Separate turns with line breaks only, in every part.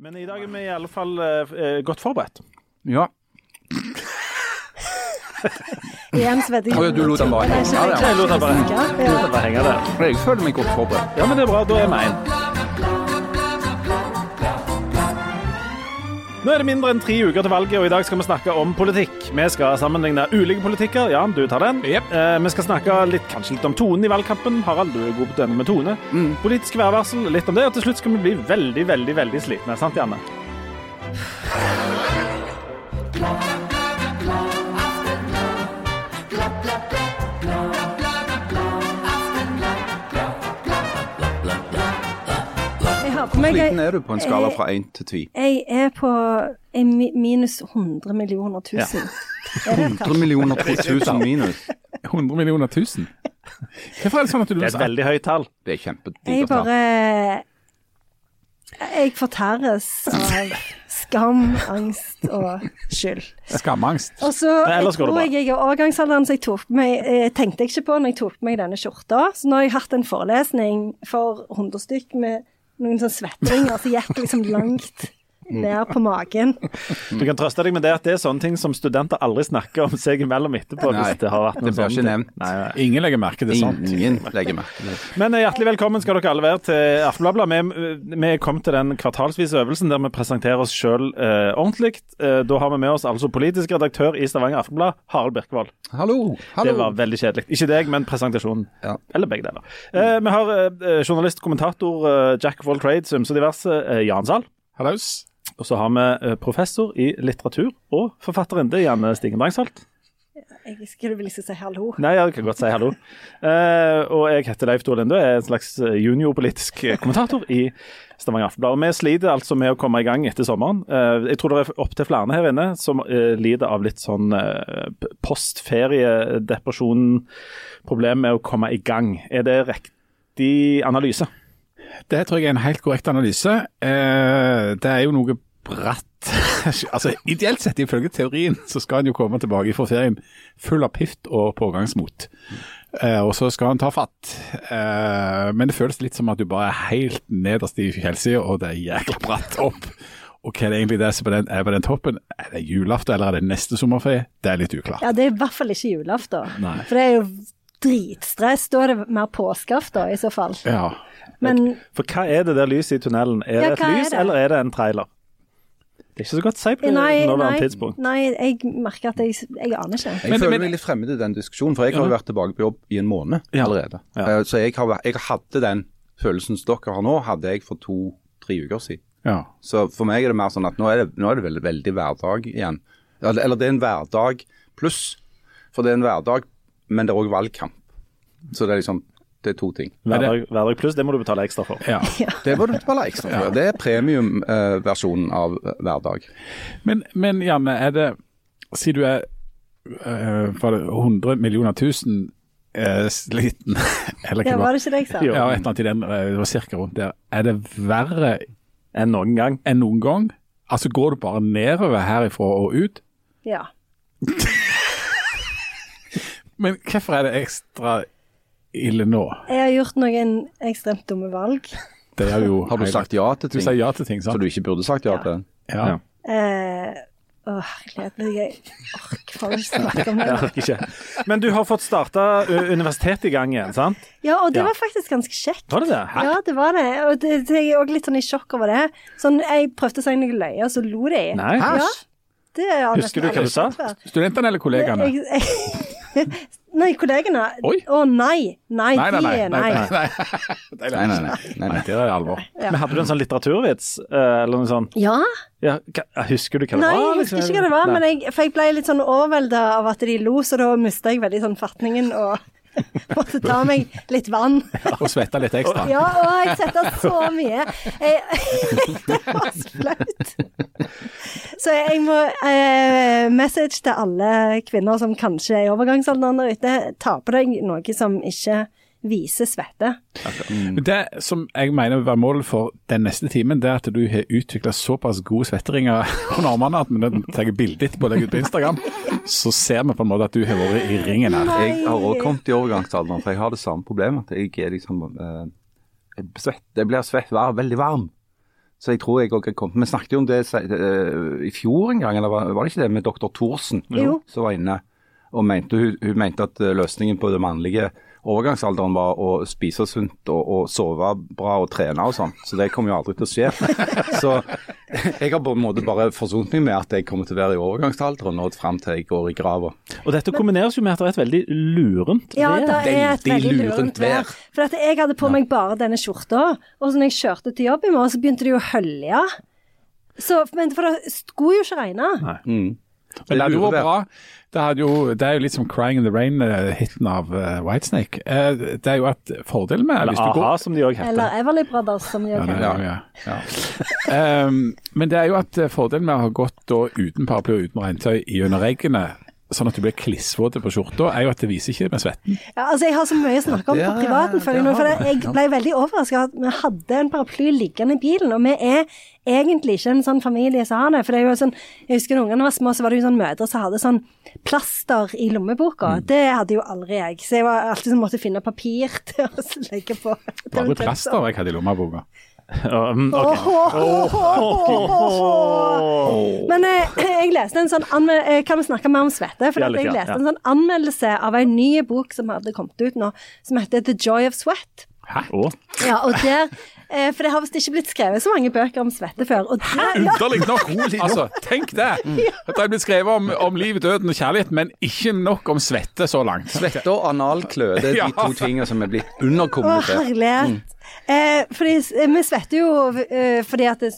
Men i dag er vi i alle fall eh, godt forberedt.
Ja.
Igjen svetting. vet
Å, ja, du lot den bare henge der.
Jeg lot den bare, henge der.
Jeg føler meg godt forberedt.
Ja, men det er bra. Da er vi en. Nå er det mindre enn tre uker til valget, og i dag skal vi snakke om politikk. Vi skal sammenligne ulike politikker. Jan, du tar den.
Yep.
Eh, vi skal snakke litt, kanskje litt om tonen i valgkampen. Harald, du er god på denne med tone. Politisk værvarsel, litt om det. Og til slutt skal vi bli veldig, veldig veldig slitne. Sant, Janne?
Jeg sliten
Liten er du på en skala fra 1 til 10?
Jeg er på en minus 100 millioner tusen. Tall?
100 millioner tusen minus.
100 millioner tusen. Hvorfor er det sånn at du
Det er et veldig høyt tall.
Det er
Jeg
kjempedigert.
bare Jeg fortæres av skam, angst og skyld.
Skamangst.
Og så jeg tror jeg jeg er overgangsalderen, så jeg tok meg jeg tenkte jeg ikke på når jeg tok på meg denne skjorta. Så nå har jeg hatt en forelesning for 100 stykk med noen sånne svettringer som gikk liksom langt ned på magen.
Du kan trøste deg med det at det er sånne ting som studenter aldri snakker om seg imellom etterpå.
Nei,
hvis det har vært
det blir ikke nevnt.
Nei, nei.
Ingen legger merke til sånt.
Ingen legger merke til det.
Men eh, hjertelig velkommen skal dere alle være til Aftenbladet. Vi, vi er kommet til den kvartalsvise øvelsen der vi presenterer oss sjøl eh, ordentlig. Eh, da har vi med oss altså politisk redaktør i Stavanger Aftenblad, Harald Birkevold.
Hallo, hallo.
Det var veldig kjedelig. Ikke deg, men presentasjonen.
Ja.
Eller begge deler. Eh, vi har eh, journalist, kommentator, eh, jack of all trades, ymse diverse, eh, Jan Zahl.
Hallaus.
Og så har vi eh, professor i litteratur og forfatterinne Janne Stigen Drangsholt.
Jeg skulle vel ikke si hallo.
Nei, jeg kan godt si hallo. Eh, og jeg heter Leif Tore Linde, er en slags eh, juniorpolitisk eh, kommentator i Stavanger Aftenblad. Og vi sliter altså med å komme i gang etter sommeren. Eh, jeg tror det er opptil flere her inne som eh, lider av litt sånn postferiedepresjon, problem med å komme i gang. Er det riktig analyse?
Det tror jeg er en helt korrekt analyse. Eh, det er jo noe bratt. altså, Ideelt sett, ifølge teorien, så skal han jo komme tilbake fra ferien full av pift og pågangsmot. Eh, og så skal han ta fatt. Eh, men det føles litt som at du bare er helt nederst i fjellsida, og det er jækla bratt opp. Og hva er det egentlig det som er på den, toppen? Er det julaften, eller er det neste sommerferie? Det er litt uklart.
Ja, det er i hvert fall ikke julaften. For det er jo dritstress. Da er det mer påskeaften i så fall.
Ja.
Men
For hva er det der lyset i tunnelen? Er
Ja,
det et lys, eller er det en trailer? Det er ikke så godt å si på det
nei,
nåværende
nei,
tidspunkt.
nei, jeg merker at jeg, jeg aner ikke.
Jeg
Men-
føler
men-
meg litt fremmed i den diskusjonen, for jeg har jo vært tilbake på jobb i en måned
Ja.
allerede.
Ja.
Eh, Så jeg, har, jeg hadde den følelsen som dere har nå, hadde jeg for to-tre uker siden.
ja.
Så for meg er det mer sånn at nå er det, nå er det veldig, veldig hverdag igjen. Eller, eller det er en hverdag pluss, for det er en hverdag, men det er òg valgkamp. Så det er liksom det er to ting.
Hverdag, hverdag pluss, det må du betale ekstra for.
ja.
Det må du betale ekstra for. Det er premiumversjonen av eh, hverdag.
Men, men Janne, er det Si du er uh, var det 100 millioner tusen eh, sliten, eller
Ja, var
det
det ikke det jeg sa?
Ja, et eller annet i den, eh, det var cirka rundt der. Er det verre
Enn noen gang.
enn noen gang? Altså Går du bare nedover herifra og ut?
Ja.
Men hvorfor er det ekstra ille nå?
Jeg har gjort noen ekstremt dumme valg.
Det er jo
Har du sagt ja til
Du
ting
sier ja til ting,
så du ikke burde sagt ja
Ja.
til? den?
Ja.
Ja.
Eh, Å, herlighet. Jeg orker faen ikke snakke om det.
Ja, ikke. Men du har fått starta universitetet i gang igjen, sant?
Ja, og det
Ja.
var faktisk ganske kjekt.
Var det det? Hæ?
Ja, det var det. Og det, det, jeg er òg litt sånn i sjokk over det. Sånn, Jeg prøvde å si noe løye, og så lo de.
Nei?
Ja,
Husker du hva du sa?
Studentene eller kollegaene?
Jeg, jeg, nei, kollegene.
Oi.
Å nei. Nei,
Nei, nei,
de
nei.
er
nei,
nei.
nei, nei.
Nei, nei, nei. nei,
Nei,
nei.
det er alvor.
Ja.
Men hadde du en sånn litteraturvits, eh, eller noe sånt?
Ja.
Ja, husker du hva det
Nei,
var?
jeg husker ikke hva det var, men jeg, for jeg ble litt sånn overvelda av at de lo, så da mista jeg veldig sånn fatningen og måtte ta meg litt vann.
Og svette litt ekstra.
Ja, og jeg svetta så mye. Jeg, det var så flaut. Så jeg må eh, Message til alle kvinner som kanskje er i overgangsalderen der ute. Ta på deg noe som ikke viser svette.
Mm. Det som jeg mener vil være målet for den neste timen, det er at du har utvikla såpass gode svetteringer under armene at vi tar bilde etterpå og legger ut på Instagram. Så ser vi på en måte at du har vært i ringen her.
Jeg har også kommet i overgangsalderen, for jeg har det samme problemet. At jeg er liksom eh, svett, jeg blir svett, var veldig varm. Så jeg tror jeg òg kommet Vi snakket jo om det eh, i fjor en gang, eller var, var det ikke det, med doktor Thorsen som var inne og mente, hun, hun mente at eh, løsningen på det mannlige overgangsalderen var å spise sunt og, og sove bra og trene og sånn. Så det kommer jo aldri til å skje. Så jeg har på en måte bare forsont meg med at jeg kommer til å være i overgangsalderen og fram til jeg går i grava.
Og dette kombineres jo med at det er et veldig lurent vær.
Ja, det er et
Veldig
veldig
lurent
vær. For at jeg hadde på meg bare denne skjorta, og så når jeg kjørte til jobb i morgen, så begynte det jo å hølje. Så, men for det skulle jo ikke regne.
Mm.
Men det hadde jo bra. Det, hadde jo, det er jo litt som 'Crying in the Rain'-hiten av uh, Whitesnake. Uh, det er jo at fordelen med
Eller
hvis du går
a-ha, som de òg heter.
Eller Everly Brothers, som de
òg
heter.
Ja,
ja,
ja. um, men det er jo at eh, fordelen med å ha gått da uten paraply og uten regntøy gjennom reggene, sånn at du blir klissvåt på skjorta, er jo at det viser ikke med svetten.
Ja, altså Jeg har så mye å snakke om på privaten. føler jeg nå, for. Jeg ble veldig overraska at vi hadde en paraply liggende i bilen. Og vi er egentlig ikke en sånn familie som har det. For det er jo sånn, Jeg husker da ungene var små, så var det jo sånn mødre som hadde sånn plaster i lommeboka.
Mm.
Det hadde jo aldri jeg. Så jeg var alltid sånn måtte finne papir til å legge på.
Bare plaster jeg hadde i lommeboka.
Um.
Men eh, jeg leste en sånn anme eh, Kan vi snakke mer om svette? For jeg leste en sånn anmeldelse av en ny bok som hadde kommet ut nå, som heter The Joy of Sweat.
Å,
Ja, og der eh, For det har visst ikke blitt skrevet så mange bøker om svette før. Og der, ja,
Underlig nok! Altså, tenk det! At det er blitt skrevet om, om livet, døden og kjærlighet, men ikke nok om svette så langt.
Svette og analklø, det er de to tingene som er blitt underkommunisert.
Mm. Eh, fordi eh, vi svetter jo fordi at det,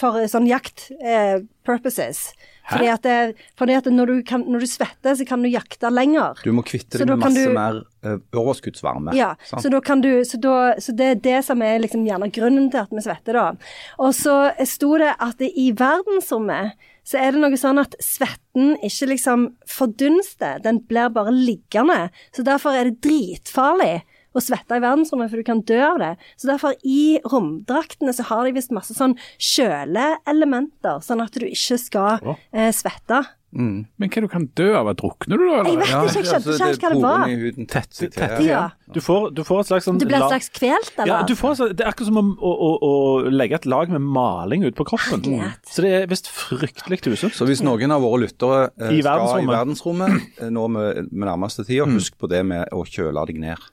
For sånn jakt eh, purposes. Fordi at, det, fordi at når, du kan, når du svetter, så kan du jakte lenger.
Du må kvitte deg med masse
du-
mer uh, overskuddsvarme.
Ja,
sant?
så da kan du så, da, så det er det som er liksom gjerne grunnen til at vi svetter, da. Og så sto det at det, i verdensrommet så er det noe sånn at svetten ikke liksom fordunster, den blir bare liggende. Så derfor er det dritfarlig å svette i verdensrommet, for du kan dø av det. Så derfor i romdraktene så har de visst masse sånn kjøleelementer, sånn at du ikke skal eh, svette.
Men hva du kan dø av? Drukner du da?
Jeg vet ikke, jeg skjønte ikke helt hva det var.
i huden tett, tett, tett,
Ja.
Du får, du får et slags sånn
Du blir et slags kvelt, eller?
Ja, du får, så- det er akkurat som å, å, å, legge et lag med maling ut på kroppen.
Herlighet.
Så det er visst fryktelig tusen.
Så hvis noen av våre lyttere eh,
I
skal i
verdensrommet.
eh, nå med, med nærmeste tida, husk på det med å kjøle deg ned.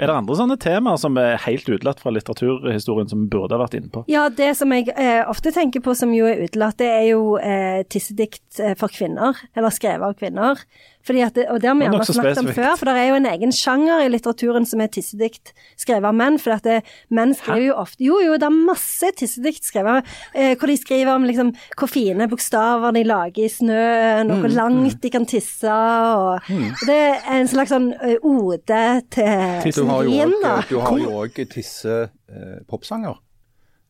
Er det andre sånne temaer som er helt utelatt fra litteraturhistorien som burde ha vært inne på?
Ja, det som jeg eh, ofte tenker på som jo er utelatt, det er jo eh, tissedikt eh, for kvinner, eller skrevet av kvinner. Fordi at det, og det har vi
er
gjerne snakket om før, for det er jo en egen sjanger i litteraturen som er tissedikt skrevet av menn. For at det, menn skriver jo ofte Jo, jo, det er masse tissedikt skrevet eh, hvor de skriver om liksom hvor fine bokstaver de lager i snøen, og
Mm,
hvor langt de kan tisse, og Det er en slags sånn eh, ode til
Du har jo
vin,
også-
da.
du har jo òg tisse-popsanger.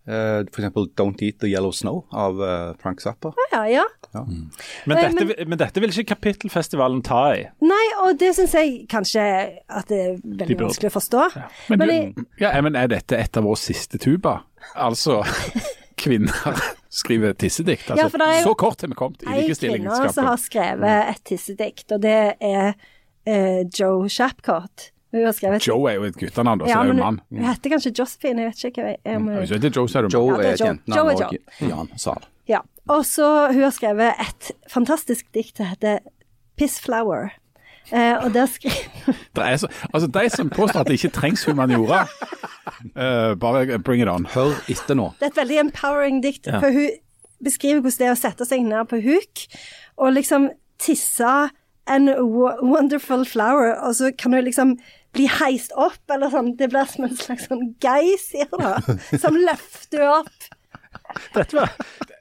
Eh, for eksempel 'Don't Eat the Yellow Snow' av uh, Frank Zappa.
Ja, ja.
Men
Nei,
dette, men dette vil ikke Kapittelfestivalen ta i.
Nei, og det syns jeg kanskje at det er veldig
De
vanskelig å forstå.
Men,
Men
du,
jeg-
ja, men er dette et av våre siste tuba? Altså, kvinner skriver tissedikt. Altså,
Ja, for det er jo
så kort har vi kommet i
Ei kvinne som har skrevet et tissedikt, og det er uh, Joe Shapcott.
Joe er jo et guttenavn, da, så
ja,
det er jo en mann.
Hun heter kanskje Josephine, jeg vet ikke hva jeg om,
Hvis du heter Joe, så er du
Joe
Ja, det er
et
Joe. Joe
jentenavn òg. Jan Sahl.
Ja. Og så hun har skrevet et fantastisk dikt som heter Pissflower. Eh, og der skriver
Det er så, altså, De som påstår at det ikke trengs humaniora, uh, bare bring it on.
Hør etter nå.
Det er et veldig empowering dikt, for hun beskriver hvordan det er å sette seg ned på huk og liksom tisse en wonderful flower, og så kan hun liksom bli heist opp, eller sånn. Det blir som en slags sånn geysir, da, som løfter opp.
Dette var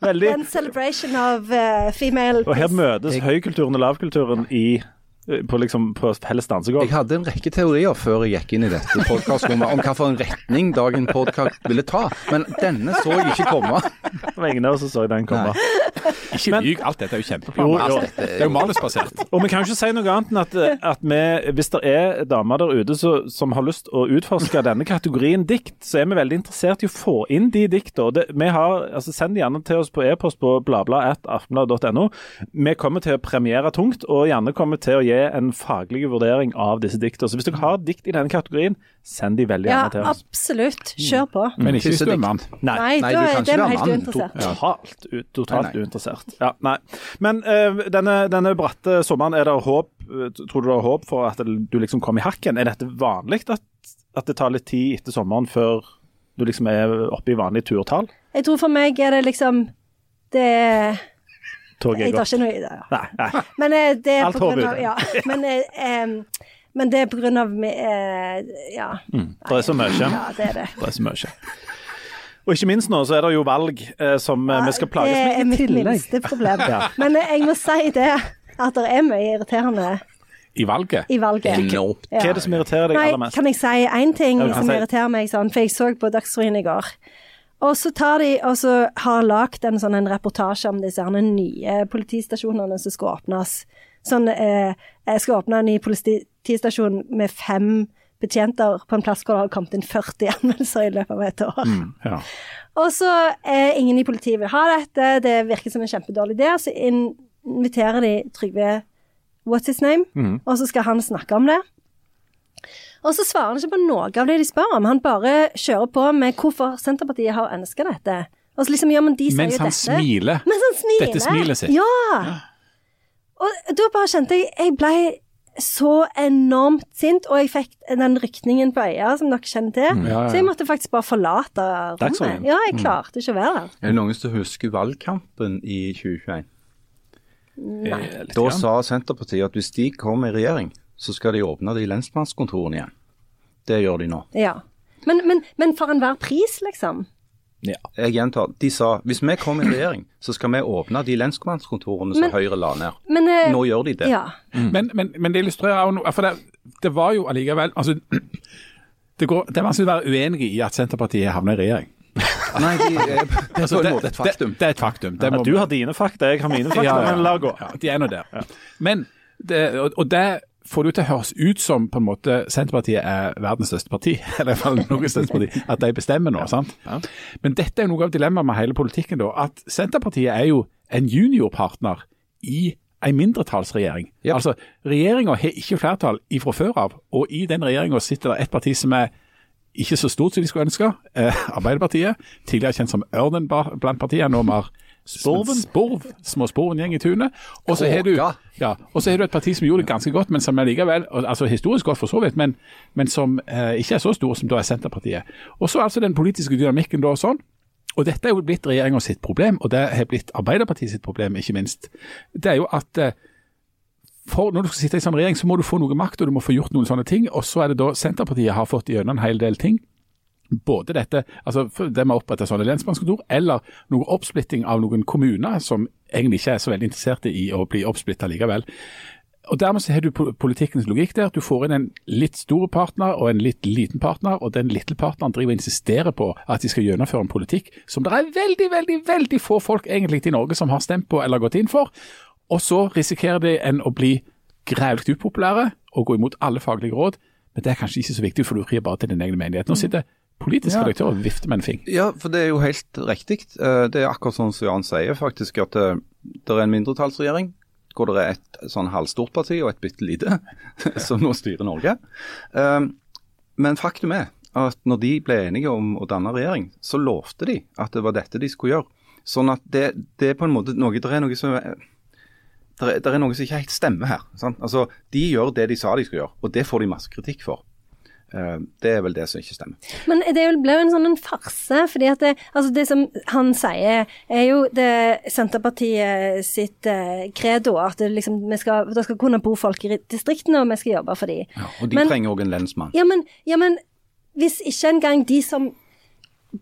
veldig
En celebration of uh, female
Og her møtes høykulturen og lavkulturen i på, liksom, på felles dansegulv.
Jeg hadde en rekke teorier før jeg gikk inn i dette podkastrommet om hvilken retning dagen podkast ville ta, men denne så jeg ikke komme.
Det var ingen av oss som så den komme.
Ikke
Men-
lyg, alt dette er jo
jo.
Det er jo manusbasert.
Og vi kan jo ikke si noe annet enn at, at vi, hvis det er damer der ute så, som har lyst å utforske denne kategorien dikt, så er vi veldig interessert i å få inn de dikta. Det- vi har- Altså, send de gjerne til oss på e-post på bladblad.aftenblad.no. Vi kommer til å premiere tungt, og gjerne kommer til å gi gi en faglig vurdering av disse diktene. Så hvis dere har dikt i denne kategorien, send de veldig
Ja,
til oss.
absolutt. Kjør på.
Men ikke hvis du er mann.
Nei,
Nei,
Nei, du
er
kan
det
ikke
er
være
vi helt
mann.
uinteressert.
totalt, totalt
Nei, nei.
uinteressert. Ja, nei. Men uh, denne, denne bratte sommeren, er det håp, eh, tror du det er håp for at du liksom kommer i hakken? Er dette vanlig at, at det tar litt tid etter sommeren før du liksom er oppe i vanlig turtall?
Jeg tror for meg er det liksom Det
Toget
Jeg
er
tar ikke noe i det. Ja.
Nei, nei.
Men eh, det er
Alt
på grunn av. Ja. Men, eh, men det er på grunn av eh, Ja.
Mm, det er så mye.
Ja, det er det.
Det er så mye. Og ikke minst nå så er det jo valg eh, som ja, vi skal plages
det er mitt minste problem.
Ja.
Men eh, jeg må si det, at det er mye irriterende
I valget.
i valget.
Enormt.
Hva er det som irriterer deg aller mest?
kan jeg si én ting
Ja,
som
si-
irriterer meg sånn, for jeg så på Dagsrevyen i går. Og så tar de og så har lagd en sånn en reportasje om disse her, nye politistasjonene som skal åpnes. Sånn eh, Jeg skal åpne en ny politistasjon med fem betjenter på en plass hvor det har kommet inn 40 anmeldelser i løpet av et år.
Ja.
Og så er ingen i politiet vil ha dette, det virker som en kjempedårlig idé. Så inviterer de Trygve What's his name, og så skal han snakke om det. Og så svarer han ikke på noe av det de spør om. Han bare kjører på med hvorfor Senterpartiet har ønska dette. Og så liksom, ja, men de sier
Mens
jo
han
dette.
smiler.
Mens han smiler.
Dette smilet sitt.
Ja. Og da bare kjente jeg Jeg ble så enormt sint, og jeg fikk den rykningen på øya som dere kjenner til.
Mm, ja, ja.
Så jeg måtte faktisk bare forlate rommet. Ja, jeg klarte ikke å være der.
Er det noen som husker valgkampen i 2021?
Nei.
Da sa Senterpartiet at hvis de kom i regjering, så skal de åpne de lensmannskontorene igjen. Det gjør de nå.
Ja. Men, men, men for enhver pris, liksom.
Ja.
Jeg gjentar, de sa hvis vi kommer i regjering, så skal vi åpne de lensmannskontorene som
Men-
Høyre la ned.
Men eh,
Nå gjør de det.
Ja.
Men, men, men det illustrerer jo noe For det, det var jo allikevel altså, det, går, det er vanskelig å være uenig i at Senterpartiet havner i regjering.
Nei, de
Altså, det,
det.
Det, det er et faktum. Det
Ja, du har dine fakta, jeg har mine fakta,
Ja, ja.
men la gå.
Ja, de er nå der. Men, det, og, og det får det jo til å høres ut som på en måte Senterpartiet er verdens største parti, eller i hvert fall Norges største parti, at de bestemmer nå. sant? Men dette er jo noe av dilemmaet med hele politikken, da, at Senterpartiet er jo en juniorpartner i en mindretallsregjering.
Ja.
Altså, Regjeringa har ikke flertall ifra før av, og i den regjeringa sitter det et parti som er ikke så stort som de skulle ønske. Eh, Arbeiderpartiet, tidligere kjent som Ørnen blant partiene, nå mer
Sporven.
Sporv, små Sporven-gjeng i tunet. Og så har du ja, du et parti som gjorde det ganske godt, men som er likevel, altså historisk godt for så vidt, men, men som eh, ikke er så stor som da er Senterpartiet. Og så altså den politiske dynamikken da sånn. Og dette er jo blitt regjeringa sitt problem, og det har blitt Arbeiderpartiet sitt problem, ikke minst. Det er jo at eh, for når du skal sitte i sånn regjering, så må du få noe makt, og du må få gjort noen sånne ting. Og så er det da Senterpartiet har fått gjennom en hel del ting. Både dette, altså det med å opprette sånne lensmannskontor, eller noe oppsplitting av noen kommuner som egentlig ikke er så veldig interesserte i å bli oppsplitta likevel. Og Dermed så har du politikkens logikk der. Du får inn en litt stor partner og en litt liten partner, og den lille partneren driver og insisterer på at de skal gjennomføre en politikk som det er veldig, veldig, veldig få folk egentlig i Norge som har stemt på eller gått inn for. Og så risikerer de en å bli grævlig upopulære og gå imot alle faglige råd. Men det er kanskje ikke så viktig, for du rir bare til din egen menighet. Nå sitter politisk
Ja.
redaktør og vifter med en fing.
Ja, for det er jo helt riktig. Eh, Det er akkurat sånn som Jan sier, faktisk, at det, det er en mindretallsregjering hvor det er et sånn halvstort parti og et bitte lite som nå styrer Norge. Eh, Men faktum er at når de ble enige om å danne regjering, så lovte de at det var dette de skulle gjøre. Sånn at det, det er på en måte noe Det er noe som er det er, det er noe som ikke helt stemmer her. Sant? Altså, De gjør det de sa de skulle gjøre, og det får de masse kritikk for. Eh, Det er vel det som ikke stemmer.
Men det ble jo en sånn en farse, fordi at det, altså det som han sier, er jo det Senterpartiet sitt kredo credo, at det, liksom, vi skal, det skal kunne bo folk i distriktene, og vi skal jobbe for dem.
Ja, og de
Men-
trenger òg en lensmann.
Ja, men, ja, men hvis ikke engang de som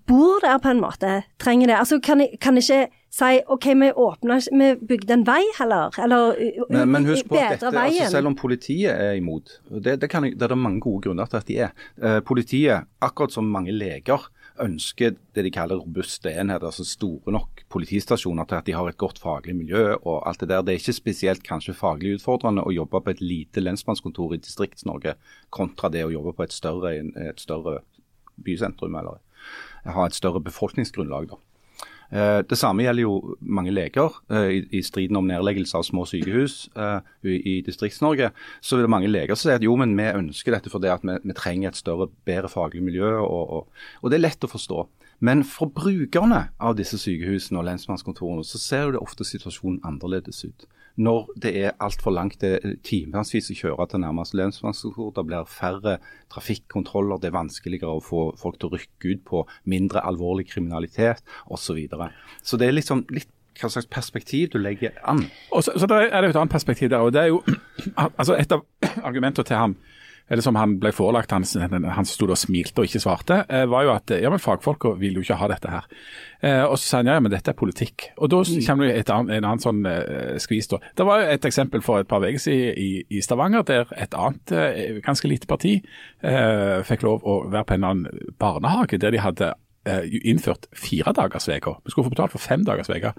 bor der på en måte, trenger det, altså kan, kan ikke si OK, vi åpner, Vi bygde en vei heller, eller
Men, men husk på at dette,
veien.
altså selv om politiet er imot, det, det, kan, det er det mange gode grunner til at de er. Eh, politiet, akkurat som mange leger, ønsker det de kaller robuste enheter, altså store nok politistasjoner til at de har et godt faglig miljø og alt det der. Det er ikke spesielt kanskje faglig utfordrende å jobbe på et lite lensmannskontor i Distrikts-Norge kontra det å jobbe på et større, et større bysentrum eller ha et større befolkningsgrunnlag. da. Eh, det samme gjelder jo mange leger. Eh, i, striden om nedleggelse av små sykehus eh, i, Distrikts-Norge, så vil det mange leger som sier at jo, men vi ønsker dette fordi at vi trenger et større, bedre faglig miljø. Og, og, og, det er lett å forstå. Men for brukerne av disse sykehusene og lensmannskontorene, så ser jo det ofte situasjonen annerledes ut når det er altfor langt. Det er timevis å kjøre til nærmeste lensmannskontor. Det blir færre trafikkontroller. Det er vanskeligere å få folk til å rykke ut på mindre alvorlig kriminalitet osv. Så, videre. så det er liksom litt hva slags perspektiv du legger an.
Og så, så er det jo et annet perspektiv der. og det er jo, altså Et av argumentene til ham eller som han ble forelagt, han, han stod og smilte og ikke svarte, eh, var jo at ja, men fagfolka vil jo ikke ha dette her. Eh, og så sa han ja, men dette er politikk. Og da mm. kommer det en annen sånn uh, skvis. da. Det var jo et eksempel for et par uker siden i, i, Stavanger, der et annet ganske lite parti fikk lov å være på en annen barnehage der de hadde innført firedagersveka. Vi skulle få betalt for fem dagers uke.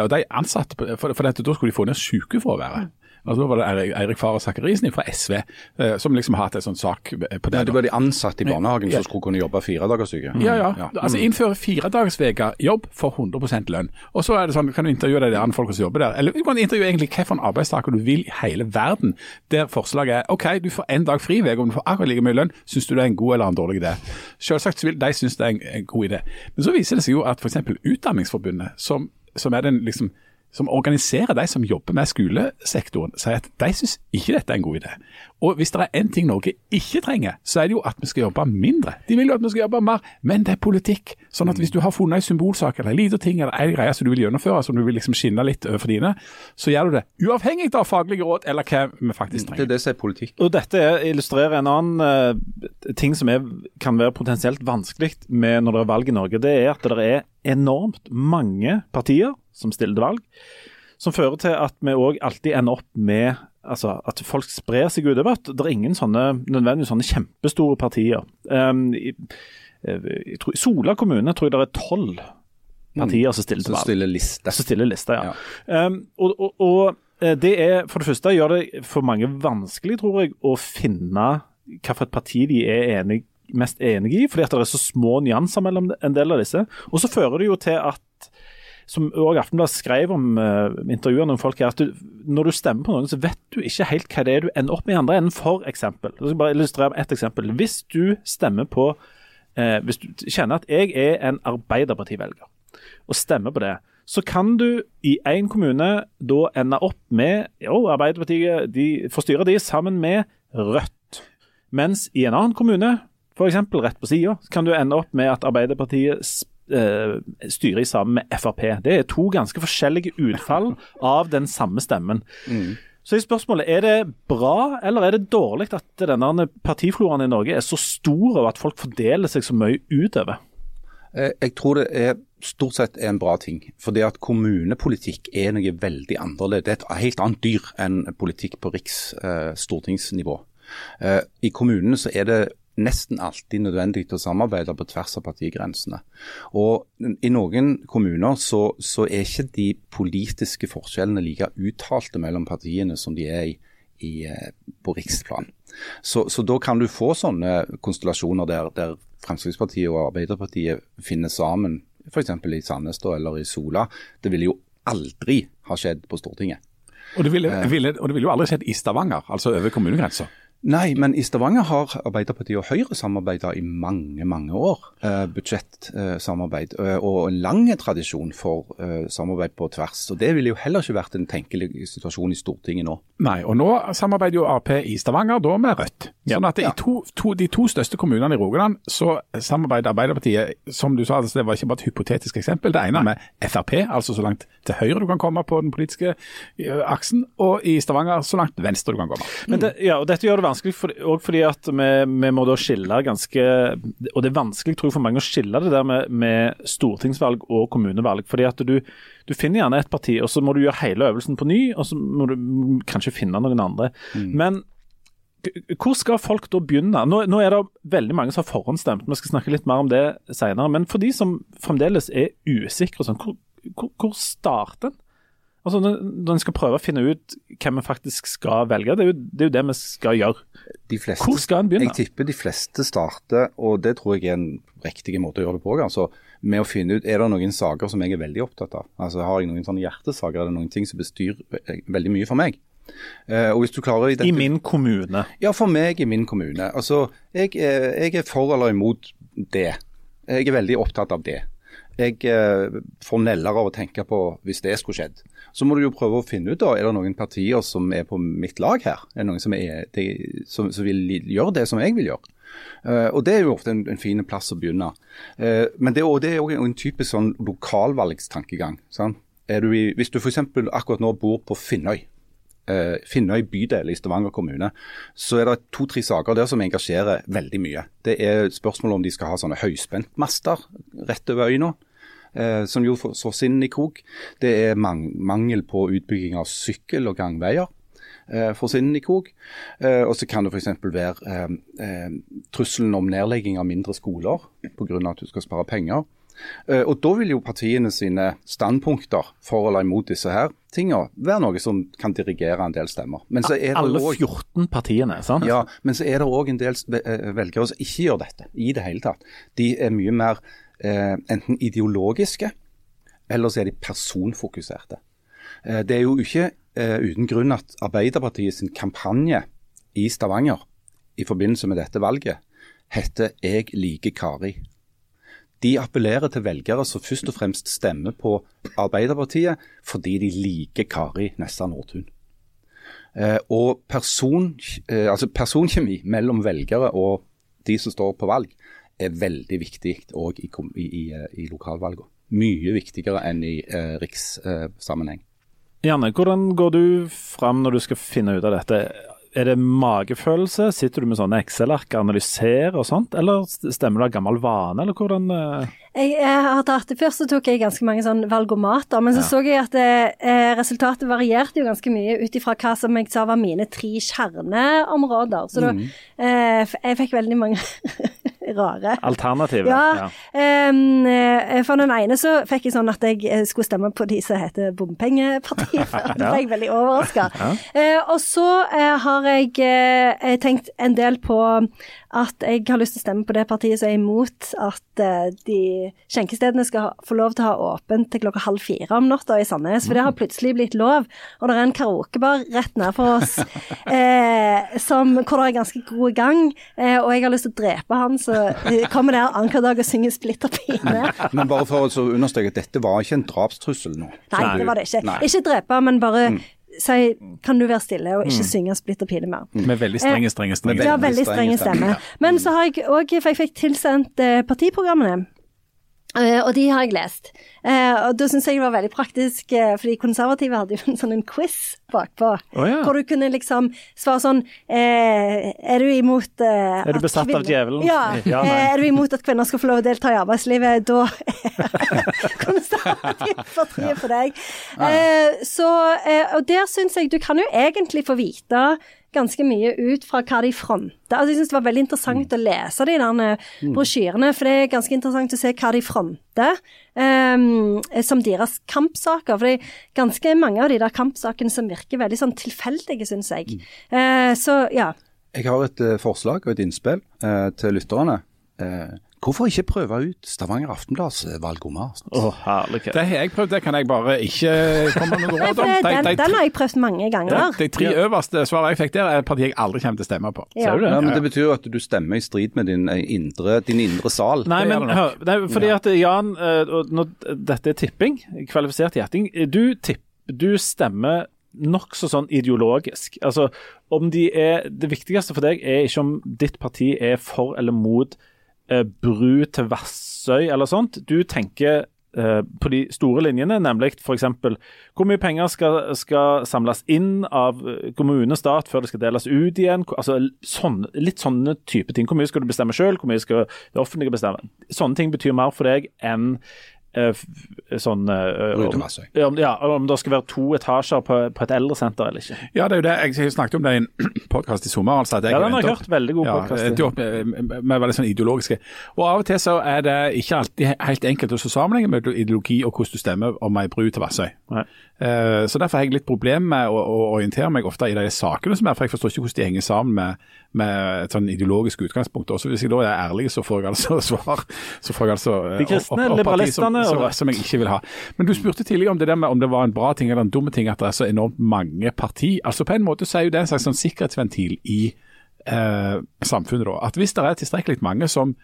Og de ansatte, for, for dette, da skulle de få ned sykefraværet. Altså, da var det Eirik Faret Sakkarisen fra SV eh, som liksom har hatt en sånn sak på det.
Ja, det var de ansatte i barnehagen ja. som skulle kunne jobbe fire Mm.
Ja, ja. ja. Altså mm. Innføre firedagersveke jobb for 100% lønn. Og så er det sånn, kan du intervjue de andre folka som jobber der. Eller du kan intervjue egentlig hvilken arbeidstaker du vil i hele verden, der forslaget er OK, du får en dag fri uke, om du får akkurat like mye lønn. Syns du det er en god eller en dårlig idé? Selvsagt vil de synes det er en, en god idé. Men så viser det seg jo at f.eks. Utdanningsforbundet, som, som er den liksom som organiserer de som jobber med skolesektoren, sier at de syns ikke dette er en god idé. Og hvis det er én ting Norge ikke trenger, så er det jo at vi skal jobbe mindre. De vil jo at vi skal jobbe mer, men det er politikk. Sånn at hvis du har funnet en symbolsak eller en liten ting eller en greie som du vil gjennomføre, som du vil liksom skinne litt overfor dine, så gjør du det. Uavhengig av faglige råd eller hva vi faktisk trenger.
Det er det som er politikk.
Og Dette illustrerer en annen uh, ting som er, kan være potensielt vanskelig med når det er valg i Norge. Det er at det er enormt mange partier som stiller til valg, som fører til at vi òg alltid ender opp med altså, at folk sprer seg utover. Det er ingen sånne, nødvendigvis sånne kjempestore partier. Um, i, tror, Sola kommune tror jeg det er tolv partier mm. som stiller til valg.
Som stiller liste.
Som stiller liste, ja. ja. Um, og, og, og, eh, det er for det første gjør det for mange vanskelig, tror jeg, å finne hvilket parti de er enig, mest enig i, fordi at det er så små nyanser mellom en del av disse. Og så fører det jo til at som òg Aftenbladet skrev om uh, intervjuer med folk, er at du, når du stemmer på noen, så vet du ikke helt hva det er du ender opp med i andre enden. For eksempel, jeg skal bare illustrere med ett eksempel. Hvis du stemmer på uh, Hvis du kjenner at jeg er en Arbeiderparti-velger, og stemmer på det, så kan du i én kommune da ende opp med Jo, Arbeiderpartiet de får styre de sammen med Rødt. Mens i en annen kommune, f.eks. rett på sida, kan du ende opp med at Arbeiderpartiet uh, styrer sammen med Frp. Det er to ganske forskjellige utfall av den samme stemmen. Mm. Så i spørsmålet, Er det bra eller er det dårlig at denne partifloraen i Norge er så stor, og at folk fordeler seg så mye utover?
Eh, jeg tror det er stort sett er en bra ting. Fordi at kommunepolitikk er noe veldig annerledes. Det er et helt annet dyr enn politikk på riks- eh, stortingsnivå. Eh, I kommunene så er det nesten alltid nødvendig til å samarbeide på tvers av partigrensene. Og I noen kommuner så, så, er ikke de politiske forskjellene like uttalte mellom partiene som de er i, i, eh, på riksplan. Så, så, da kan du få sånne konstellasjoner der, der Fremskrittspartiet og Arbeiderpartiet finner sammen, f.eks. i Sandnes eller i Sola. Det ville jo aldri ha skjedd på Stortinget.
Og det ville, ville, og det ville jo aldri skjedd i Stavanger, altså over kommunegrensa?
Nei, men i Stavanger har Arbeiderpartiet og Høyre samarbeida i mange, mange år. Eh, budsjettsamarbeid. Eh, og en lang tradisjon for eh, samarbeid på tvers. Og Det ville jo heller ikke vært en tenkelig situasjon i Stortinget nå.
Nei, og nå samarbeider jo Ap i Stavanger, da med Rødt. Sånn at ja. I to, to, de to største kommunene i Rogaland så samarbeider Arbeiderpartiet, som du sa, altså, det var ikke bare et hypotetisk eksempel. Det ene Nei. med Frp, altså så langt til høyre du kan komme på den politiske uh, aksen, og i Stavanger så langt venstre du kan komme.
Men det, ja, og Dette gjør det vanskelig for, også fordi at vi, vi, må da skille ganske Og det er vanskelig tror jeg, for mange å skille det der med, med stortingsvalg og kommunevalg. fordi at du, du, finner gjerne et parti, og så må du gjøre hele øvelsen på ny, og så må du kanskje finne noen andre. Mm. Men hvor skal folk da begynne? Nå, nå, er det veldig mange som har forhåndsstemt, vi skal snakke litt mer om det senere. Men for de som fremdeles er usikre, sånn, hvor, hvor, hvor starter en? Altså, Når en skal prøve å finne ut hvem en faktisk skal velge, det er jo det, er jo det vi skal gjøre.
Fleste,
Hvor skal en begynne?
Jeg tipper de fleste starter, og det tror jeg er en riktig måte å gjøre det på, altså, med å finne ut er det noen saker som jeg er veldig opptatt av. Altså Har jeg noen sånne hjertesaker, er det noen ting som bestyr veldig mye for meg. Uh, og hvis du klarer
I min kommune.
Ja, for meg i min kommune. Altså, jeg, er- jeg er for eller imot det. Jeg er veldig opptatt av det. Jeg uh, får neller av å tenke på hvis det skulle skjedd. Så må du jo prøve å finne ut da, er det noen partier som er på mitt lag her. Er det noen som, er, de, som, som vil gjøre det som jeg vil gjøre. Eh, og Det er jo ofte en, en fin plass å begynne. Eh, men det er òg en typisk sånn lokalvalgstankegang. du i, hvis du f.eks. akkurat nå bor på Finnøy, eh, Finnøy bydel i Stavanger kommune, så er det to-tre saker der som engasjerer veldig mye. Det er spørsmål om de skal ha sånne høyspentmaster rett over. Eh, som jo sås inn i krok. Det er mang mangel på utbygging av sykkel- og gangveier. Eh, får i krok. Eh, og så kan det f.eks. være eh, trusselen om nedlegging av mindre skoler pga. at du skal spare penger. Eh, Og Da vil jo partiene sine standpunkter for eller imot disse her tingene være noe som kan dirigere en del stemmer. Men så er det
Alle
også-
14 partiene, sant?
ja, men så er det òg en del velgere som ikke gjør dette i det hele tatt. De er mye mer eh, enten ideologiske, eller så er de personfokuserte. Eh, det er jo ikke uten grunn at Arbeiderpartiet sin kampanje i Stavanger i forbindelse med dette valget heter 'Jeg liker Kari'. De appellerer til velgere som først og fremst stemmer på Arbeiderpartiet fordi de liker Kari Nessa Nordtun. Eh, og person, eh, altså personkjemi mellom velgere og de som står på valg, er veldig viktig òg i, i, i, eh, i lokalvalgene. Mye viktigere enn i eh, rikssammenheng.
Janne, hvordan går du fram når du skal finne ut av dette? Er det magefølelse? Sitter du med sånne Excel-ark analyserer og sånt, eller stemmer det av gammel vane, eller hvordan eh?
Jeg, jeg har tatt, det Først så tok jeg ganske mange sånn valgomater, men så så jeg at det, eh, resultatet varierte jo ganske mye ut ifra hva som jeg sa var mine tre kjerneområder. Så da eh, Jeg fikk veldig mange rare.
Alternativer.
Ja. ja. eh, for den ene så fikk jeg sånn at jeg eh, skulle stemme på de som heter Bompengepartiet. Da ble jeg veldig overraska. og så eh, har jeg eh, tenkt en del på at jeg har lyst til å stemme på det partiet som er imot at eh, de skjenkestedene skal få lov til å ha åpent til klokka halv fire om natta i Sandnes. For det har plutselig blitt lov. Og det er en karaokebar rett ned for oss eh, som, hvor det er ganske god gang. Eh, og jeg har lyst til å drepe han, så eh, kommer der annenhver dag og synger Splitter pine.
Men bare for å understreke dette var ikke en drapstrussel nå.
Nei, det var det ikke.
Nei.
Ikke drepe, men bare si kan du være stille og ikke synge Splitter pine mer.
Med veldig strenge, strenge, strenge.
Ja,
Veldig
strenge
stemmer.
Men så har jeg òg For jeg fikk tilsendt eh, partiprogrammene. Eh, og de har jeg lest. Uh, og da syns jeg det var veldig praktisk, eh, fordi konservative hadde jo en sånn en quiz bakpå.
Oh, ja.
Hvor du kunne liksom svare sånn Er du imot
Er du
at
kvinner... av djevelen?
Ja.
Ja,
er du imot at kvinner skal få lov å delta i arbeidslivet? Da er konservativt partiet for deg. Så, og der syns jeg du kan jo egentlig få vite ganske mye ut fra hva de fronter. Altså, jeg syns det var veldig interessant å lese de der eh, brosjyrene, for det er ganske interessant å se hva de fronter um, som deres kampsaker. For det er ganske mange av de der kampsakene som virker veldig sånn tilfeldige, syns jeg. Uh, så ja.
Jeg har et uh, forslag og et innspill uh, til lytterne. Eh, hvorfor ikke prøve ut Stavanger Aftenblads eh, valgomat?
Å, herlighet.
Det har jeg prøvd, det kan jeg bare ikke komme med noe råd om.
det,
De,
den,
de,
den har jeg prøvd mange ganger.
de tre øverste svarene jeg fikk der, er partier jeg aldri kommer til å stemme på.
Ja.
Ser du det?
Ja, men Det betyr jo at du stemmer i strid med din eh, indre, din indre sal.
Nei, men
det
hør, nei, fordi at Jan, eh, og når dette er tipping, kvalifisert gjetting, du, tipp, du stemmer nokså sånn ideologisk. Altså, om de er Det viktigste for deg er ikke om ditt parti er for eller mot eh, bru til Vassøy eller sånt. Du tenker eh, på de store linjene, nemlig f.eks. hvor mye penger skal, skal samles inn av eh, kommune og stat før det skal deles ut igjen. Altså, sånn, litt sånne type ting. Hvor mye skal du bestemme sjøl, hvor mye skal det offentlige bestemme. Sånne ting betyr mer for deg enn sånn eh, om- ja, om, det skal være to etasjer på, på et eldresenter eller ikke.
Ja, det er jo det. Jeg har snakket om det i en podkast i sommer. altså. at jeg
Ja, den har jeg hørt. Veldig god
ja, med, med, med veldig sånn ideologiske. Og Av og til så er det ikke alltid helt enkelt å sammenligne mellom ideologi og hvordan du stemmer om ei bru til Vassøy. Eh, så Derfor har jeg litt problem med å, å orientere meg ofte i de sakene som er, for jeg forstår ikke hvordan de henger sammen med, med et sånn ideologisk utgangspunkt. Også hvis jeg da er ærlig, så får jeg altså svar. Så får jeg altså eh,
De kristne,
opp- som,
og
som, jeg ikke vil ha. Men du spurte tidligere om det med om det var en bra ting eller en dum ting at det er så enormt mange parti. Altså På en måte så er jo det en slags sånn sikkerhetsventil i eh, samfunnet. da. At Hvis det er tilstrekkelig mange som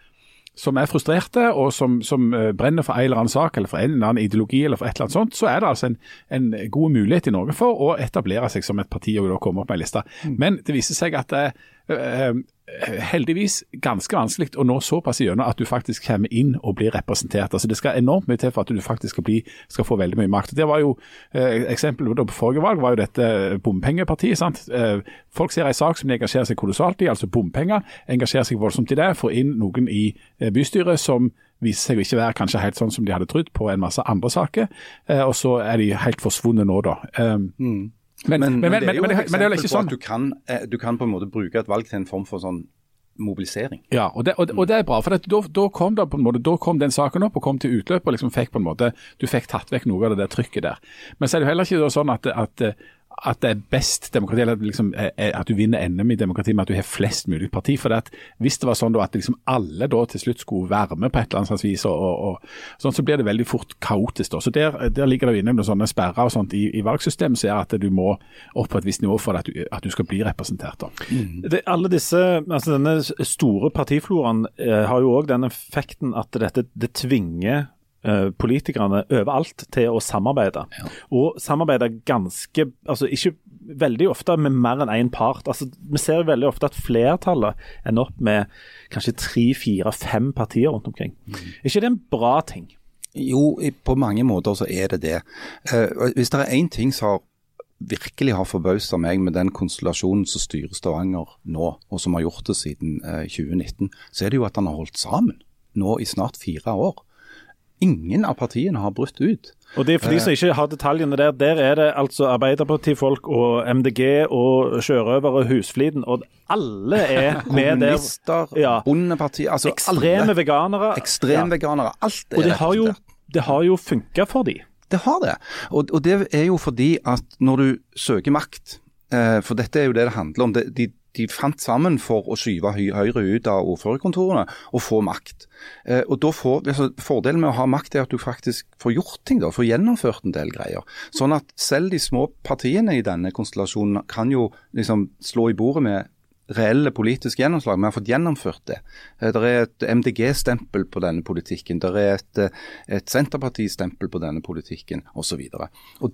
som er frustrerte og som, som eh, brenner for en eller annen sak eller for en eller annen ideologi eller for et eller annet sånt, så er det altså en, en god mulighet i Norge for å etablere seg som et parti og da komme opp med en liste. Men det viser seg at det er eh, heldigvis ganske vanskelig å nå såpass gjennom at du faktisk kommer inn og blir representert. Altså Det skal enormt mye til for at du faktisk skal, bli, skal få veldig mye makt. Det var jo eh, Eksempelet på forrige valg var jo dette bompengepartiet. sant? Eh, folk ser en sak som de engasjerer seg kolossalt i, altså bompenger. Engasjerer seg voldsomt i det. Får inn noen i eh, bystyret som viser seg å ikke være kanskje helt sånn som de hadde trodd på en masse andre saker. Eh, og så er de helt forsvunnet nå, da. Eh, men,
Men,
men, men, men,
det er jo et eksempel på
sånn.
at du kan, eh, du kan på en måte bruke et valg til en form for sånn mobilisering.
Ja, og det, og, og det er bra. for det, da, da kom det måte, da kom den saken opp og kom til utløp. og liksom fikk på en måte, Du fikk tatt vekk noe av det der trykket der. Men så er det jo heller ikke sånn at, at, at det er best demokrati, eller at, liksom, at du vinner NM i demokrati med at du har flest mulig parti. for det at Hvis det var sånn da at liksom alle da til slutt skulle være med på et eller annet slags vis, og, og, og sånn, så blir det veldig fort kaotisk. da. Så Der, der ligger det jo inne noen sånne sperrer og sånt i, i valgsystemet som gjør at du må opp på et visst nivå for at du, at du skal bli representert. da.
Det, alle disse, altså Denne store partifloraen eh, har jo òg den effekten at dette det tvinger politikerne overalt til å samarbeide. Og samarbeide ganske altså Ikke veldig ofte med mer enn én part. Altså, vi ser veldig ofte at flertallet ender opp med kanskje tre, fire, fem partier rundt omkring. Er ikke det en bra ting?
Jo, på mange måter så er det det. Eh, hvis det er én ting som har virkelig har forbausa meg med den konstellasjonen som styrer Stavanger nå, og som har gjort det siden eh, 2019, så er det jo at han har holdt sammen nå i snart fire år. Ingen av partiene har brutt ut.
Og det er For de som ikke har detaljene der, der er det altså Arbeiderpartifolk og MDG og sjørøvere og Husfliden, og alle er med der.
Kommunister,
Ja.
bondeparti, altså
Ekstreme
alle.
veganere.
Ekstremveganere. Alt er
Og det har jo, det har jo funka for de.
Det har det. Og, og det er jo fordi at når du søker makt, eh, for dette er jo det det handler om, De, de, de fant sammen for å skyve Høyre ut av ordførerkontorene og få makt. Eh, og da får, altså, Fordelen med å ha makt er at du faktisk får gjort ting, da, får gjennomført en del greier. Sånn at selv de små partiene i denne konstellasjonen kan jo liksom slå i bordet med reelle politiske gjennomslag. Vi har fått gjennomført det. Eh, Det er et MDG-stempel på denne politikken. Det er et, eh, et Senterparti-stempel på denne politikken osv.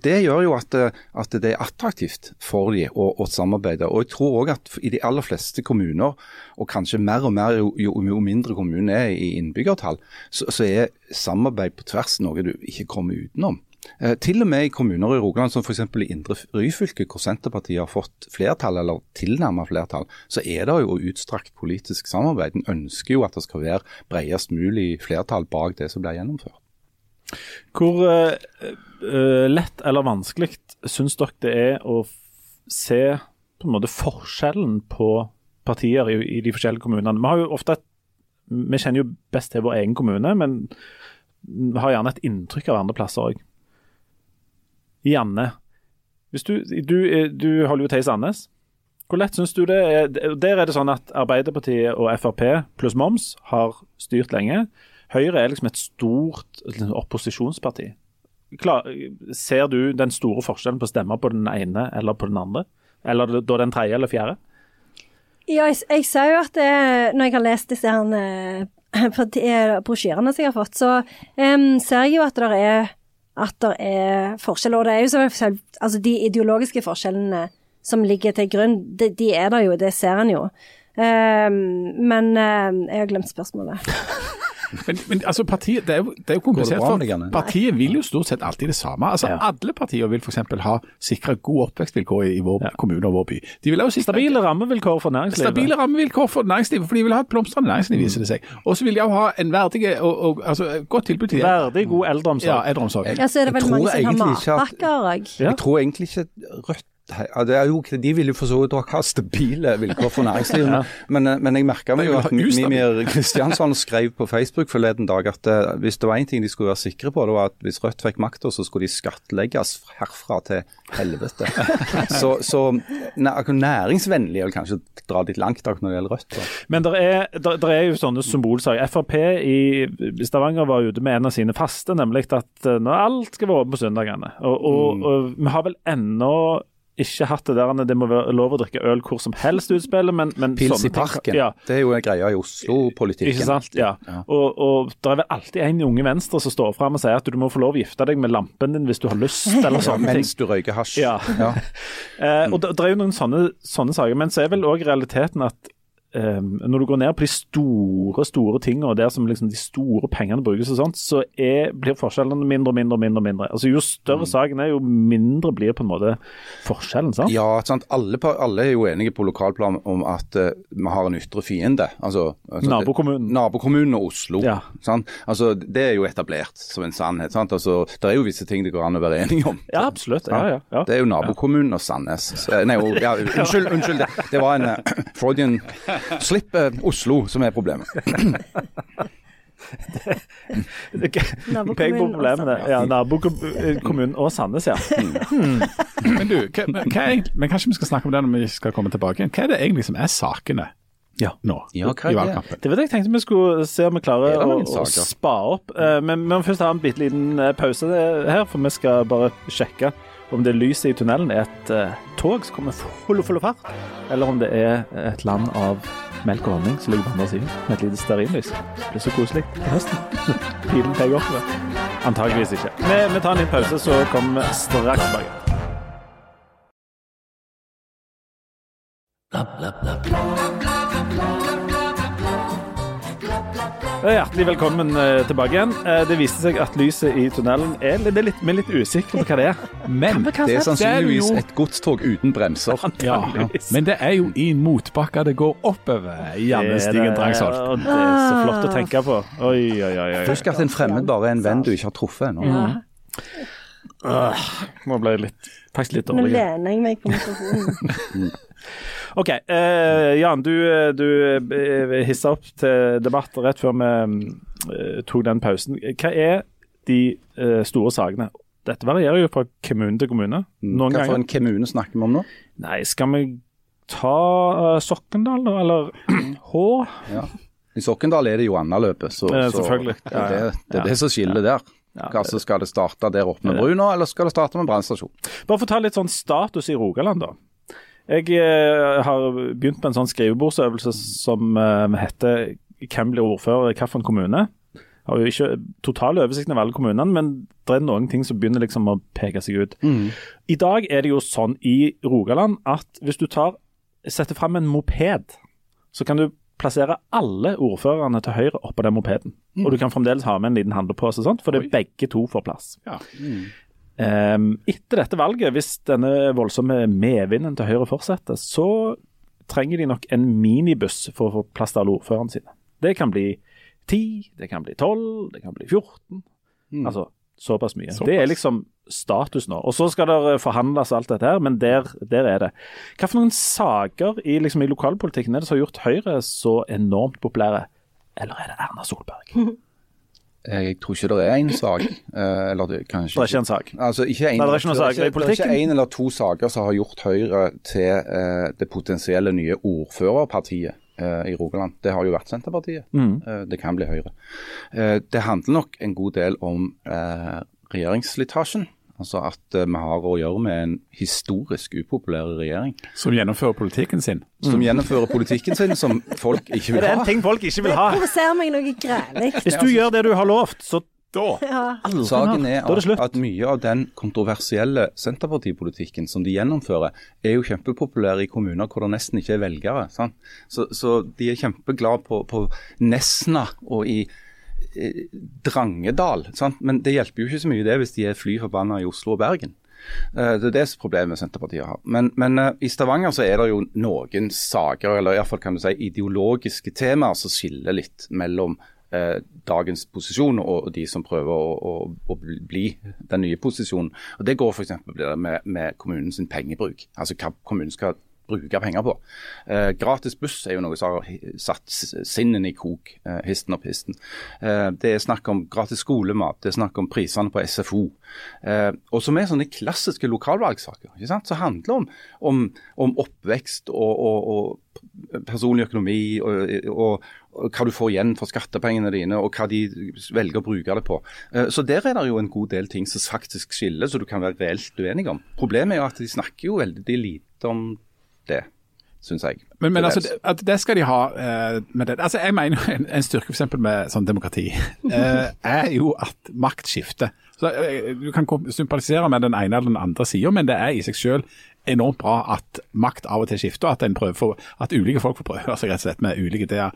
Det gjør jo at, eh, at det er attraktivt for de å, å samarbeide. Og jeg tror òg at i de aller fleste kommuner, og kanskje mer og mer jo, jo, mindre kommunen er i innbyggertall, så, så er samarbeid på tvers noe du ikke kommer utenom. Eh, til og med i kommuner i Rogaland, som f.eks. i Indre Ryfylke, hvor Senterpartiet har fått flertall, eller tilnærmet flertall, så er det jo utstrakt politisk samarbeid. En ønsker jo at det skal være bredest mulig flertall bak det som blir gjennomført.
Hvor uh, lett eller vanskelig syns dere det er å se på en måte forskjellen på partier i, i de forskjellige kommunene? Vi har jo ofte vi kjenner jo best til vår egen kommune, men har gjerne et inntrykk av andre plasser òg. Janne, du, du, du holder jo til i Sandnes. Hvor lett syns du det er? Der er det sånn at Arbeiderpartiet og Frp pluss moms har styrt lenge. Høyre er liksom et stort liksom, opposisjonsparti. Klar, ser du den store forskjellen på å stemme på den ene eller på den andre? Eller da den tredje eller fjerde?
Ja, jeg, jeg ser jo at det, når jeg har lest disse her, eh, eh, brosjyrene som jeg har fått, så um, ser jeg jo at det er, at det er forskjeller. Og det er jo selv, altså de ideologiske forskjellene som ligger til grunn, de, de er der jo, det ser en jo. Um, men em, jeg har glemt spørsmålet.
Men, men altså partiet, det er jo, det er jo komplisert, for partiet vil jo stort sett alltid det samme. Altså
Ja.
Alle partier vil f.eks. ha sikra gode oppvekstvilkår i, i vår kommune og vår by. De vil også sikre
Stabile rammevilkår for næringslivet.
Stabile rammevilkår for næringslivet, for de vil ha et blomstrende næringsliv, viser det seg. Og så vil de også ha en verdig og, og altså, godt tilbud til de
Verdig, god eldreomsorg.
ja, eldreomsorg.
Jeg,
jeg,
Jeg
tror
har
egentlig ikke at-.
Ja.
Jeg tror egentlig ikke Rødt Ja, De vil jo for så vidt ha stabile vilkår for næringslivet. men, eh, men jeg merka meg jo at Mimir Kristiansson skrev på Facebook forleden dag at uh, hvis det var én ting de skulle være sikre på, det var at hvis Rødt fikk makta, så skulle de skattlegges herfra til helvete. så, så næringsvennlig er vel kanskje dra litt langt når det gjelder Rødt. Da.
Men det er, der, der er jo sånne symbolsaker. Frp i Stavanger var ute med en av sine faste, nemlig at uh, når alt skal være åpent på søndagene. Og, og, mm. og vi har vel ennå ikke hatt det der det må være lov å drikke øl hvor som helst-utspillet, men, men
Pils i parken, ja. det er jo en greie i Oslo-politikken.
Ikke sant, ja. ja. Og, og det er vel alltid en i Unge Venstre som står fram og sier at du må få lov å gifte deg med lampen din hvis du har lyst, eller sånne
ja, mens du røyker hasj.
Ja. ja. eh, og det, det, er jo noen sånne, sånne saker, men så er vel òg realiteten at Um, når du går ned på de store store tingene, og der som liksom de store pengene brukes, og sånt, så er, blir forskjellene mindre og mindre. mindre, mindre. Altså Jo større mm. saken er, jo mindre blir på en måte forskjellen. sant?
Ja, sant? Alle, alle er jo enige på lokalplan om at uh, vi har en ytre fiende. Altså,
altså Nabokommunen.
Nabokommunen og Oslo. Ja. Sant? Altså, Det er jo etablert som en sannhet. sant? Altså, Det er jo visse ting det går an å være enige om.
Ja, absolutt. Ja, ja, ja.
Det er jo nabokommunen og Sandnes. Nei, ja, unnskyld, unnskyld. Det, det var en uh, Freudian Slipp eh, Oslo, som er problemet.
Pek på problemene. Ja, nabokommunen og Sandnes, ja.
Hmm. Men du, hva, hva er, men kanskje vi skal snakke om det når vi skal komme tilbake Hva er det egentlig som er sakene ja. nå
ja,
i valgkampen?
Det var det jeg tenkte vi skulle se om vi klarer å, å spa opp. Uh, men vi må først ha en bitte liten uh, pause her, for vi skal bare sjekke om det lyset i tunnelen er et uh, tog som kommer full, full fart, eller om det er et land av melk og honning som ligger på andre siden med et lite stearinlys. Det blir så koselig til høsten. Pilen peker oppover. Antageligvis ikke. Vi, vi tar en liten pause, så kommer vi straks tilbake. Bla, bla, bla, bla. Hjertelig velkommen eh, tilbake igjen. Eh, det viste seg at lyset i tunnelen er, det er litt, Vi er litt usikre på hva det er.
Men det er sannsynligvis et godstog uten bremser.
Ja, men det er jo i motbakka det går oppover. Janne Stigen Drangsholt.
Det er så flott å tenke på. Oi, oi, oi. oi.
Husk at en fremmed bare er en venn du ikke har truffet ennå. Ja.
Uh, nå ble jeg litt, faktisk litt dårlig.
Nå lener jeg meg på mikrofonen.
OK. Eh, Jan, du, du eh, hissa opp til debatt rett før vi eh, tok den pausen. Hva er de eh, store sakene? Dette varierer jo fra kommune til kommune.
Mm. Noen Hva for en kommune snakker vi om nå?
Nei, skal vi ta uh, Sokkendal, da? Eller H?
Ja. I Sokkendal er det jo Annaløpet, så,
eh,
så det, det, det, er det som skiller der. Ja, altså, skal det starte der oppe med brua, eller skal det starte med brannstasjon?
Bare for å ta litt sånn status i Rogaland, da. Jeg eh, har begynt med en sånn skrivebordsøvelse som eh, heter 'Hvem blir ordfører i hvilken kommune?' Jeg har jo ikke total oversikt over alle kommunene, men det er noen ting som begynner liksom å peke seg ut. Mm. I dag er det jo sånn i Rogaland at hvis du tar, setter fram en moped, så kan du plassere alle ordførerne til høyre oppå den mopeden. Mm. Og du kan fremdeles ha med en liten handlepose, for det er begge to får plass. Ja. Mm. Um, etter dette valget, hvis denne voldsomme medvinden til Høyre fortsetter, så trenger de nok en minibuss for å få plass til alle ordførerne sine. Det kan bli 10, det kan bli 12, det kan bli 14. Mm. Altså såpass mye. Såpass. Det er liksom status nå. Og Så skal det forhandles alt dette her, men der, der er det. Hva for noen saker i, liksom, i lokalpolitikken er det som har gjort Høyre så enormt populære? Eller er det Erna Solberg?
Jeg tror ikke det er én sak. Eh, eller det, kanskje,
det er ikke en sak?
Altså, ikke en,
Nei, det er ikke noen sak.
Det er ikke én eller to saker som har gjort Høyre til uh, det potensielle nye ordførerpartiet uh, i Rogaland. Det har jo vært Senterpartiet. Mm. Uh, det kan bli Høyre. det handler nok en god del om regjeringsslitasjen. Altså at uh, vi har å gjøre med en historisk upopulær regjering.
Som gjennomfører politikken sin?
Som gjennomfører politikken sin, som folk ikke vil ha.
Det er en ting folk ikke vil ha.
Det provoserer meg noe grælig.
Hvis du gjør det du har lovt, så da
ja. Saken er at, at, mye av den kontroversielle Senterpartipolitikken som de gjennomfører, er jo kjempepopulær i kommuner hvor det nesten ikke er velgere. Så, så, de er kjempeglade på, på Nesna og i Drangedal. Sant? Men det hjelper jo ikke så mye det hvis de er fly forbanna i Oslo og Bergen. Eh, det er det problemet Senterpartiet har. Men, men uh, i Stavanger så er det jo noen saker, eller iallfall kan du si ideologiske temaer, som skiller litt mellom eh, dagens posisjon og de som prøver å, å, å bli den nye posisjonen. Og Det går f.eks. med, med kommunens pengebruk. Altså hva kommunen skal bruke penger på. Eh, gratis buss er jo noe som har satt sinnen i kok, eh, histen opp histen. Eh, det er snakk om gratis skolemat, det er snakk om prisene på SFO. Eh, og som er sånne klassiske lokalvalgsaker. ikke sant? Som handler om, om, om oppvekst og, og, og, personlig økonomi og, og, hva du får igjen for skattepengene dine, og hva de velger å bruke det på. Eh, så Der er det jo en god del ting som faktisk skiller, så du kan være reelt uenig om. Problemet er jo at de snakker jo veldig lite om det, syns jeg.
Men, men altså, det, det skal de ha uh, med det. Altså, jeg mener en, en styrke eksempel med sånn demokrati uh, er jo at makt skifter. Så, uh, du kan sympatisere med den ene eller den andre sida, men det er i seg selv enormt bra at makt av og til skifter, at, en prøver at ulike folk får prøve seg rett og slett med ulike ideer.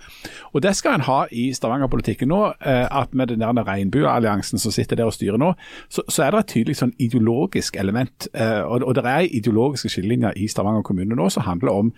Og Det skal en ha i Stavanger-politikken nå. Eh, at Med den der regnbuealliansen som sitter der og styrer nå, så, så er det et tydelig sånn ideologisk element. Eh, og, og det er ideologiske skillelinjer i Stavanger kommune nå som handler om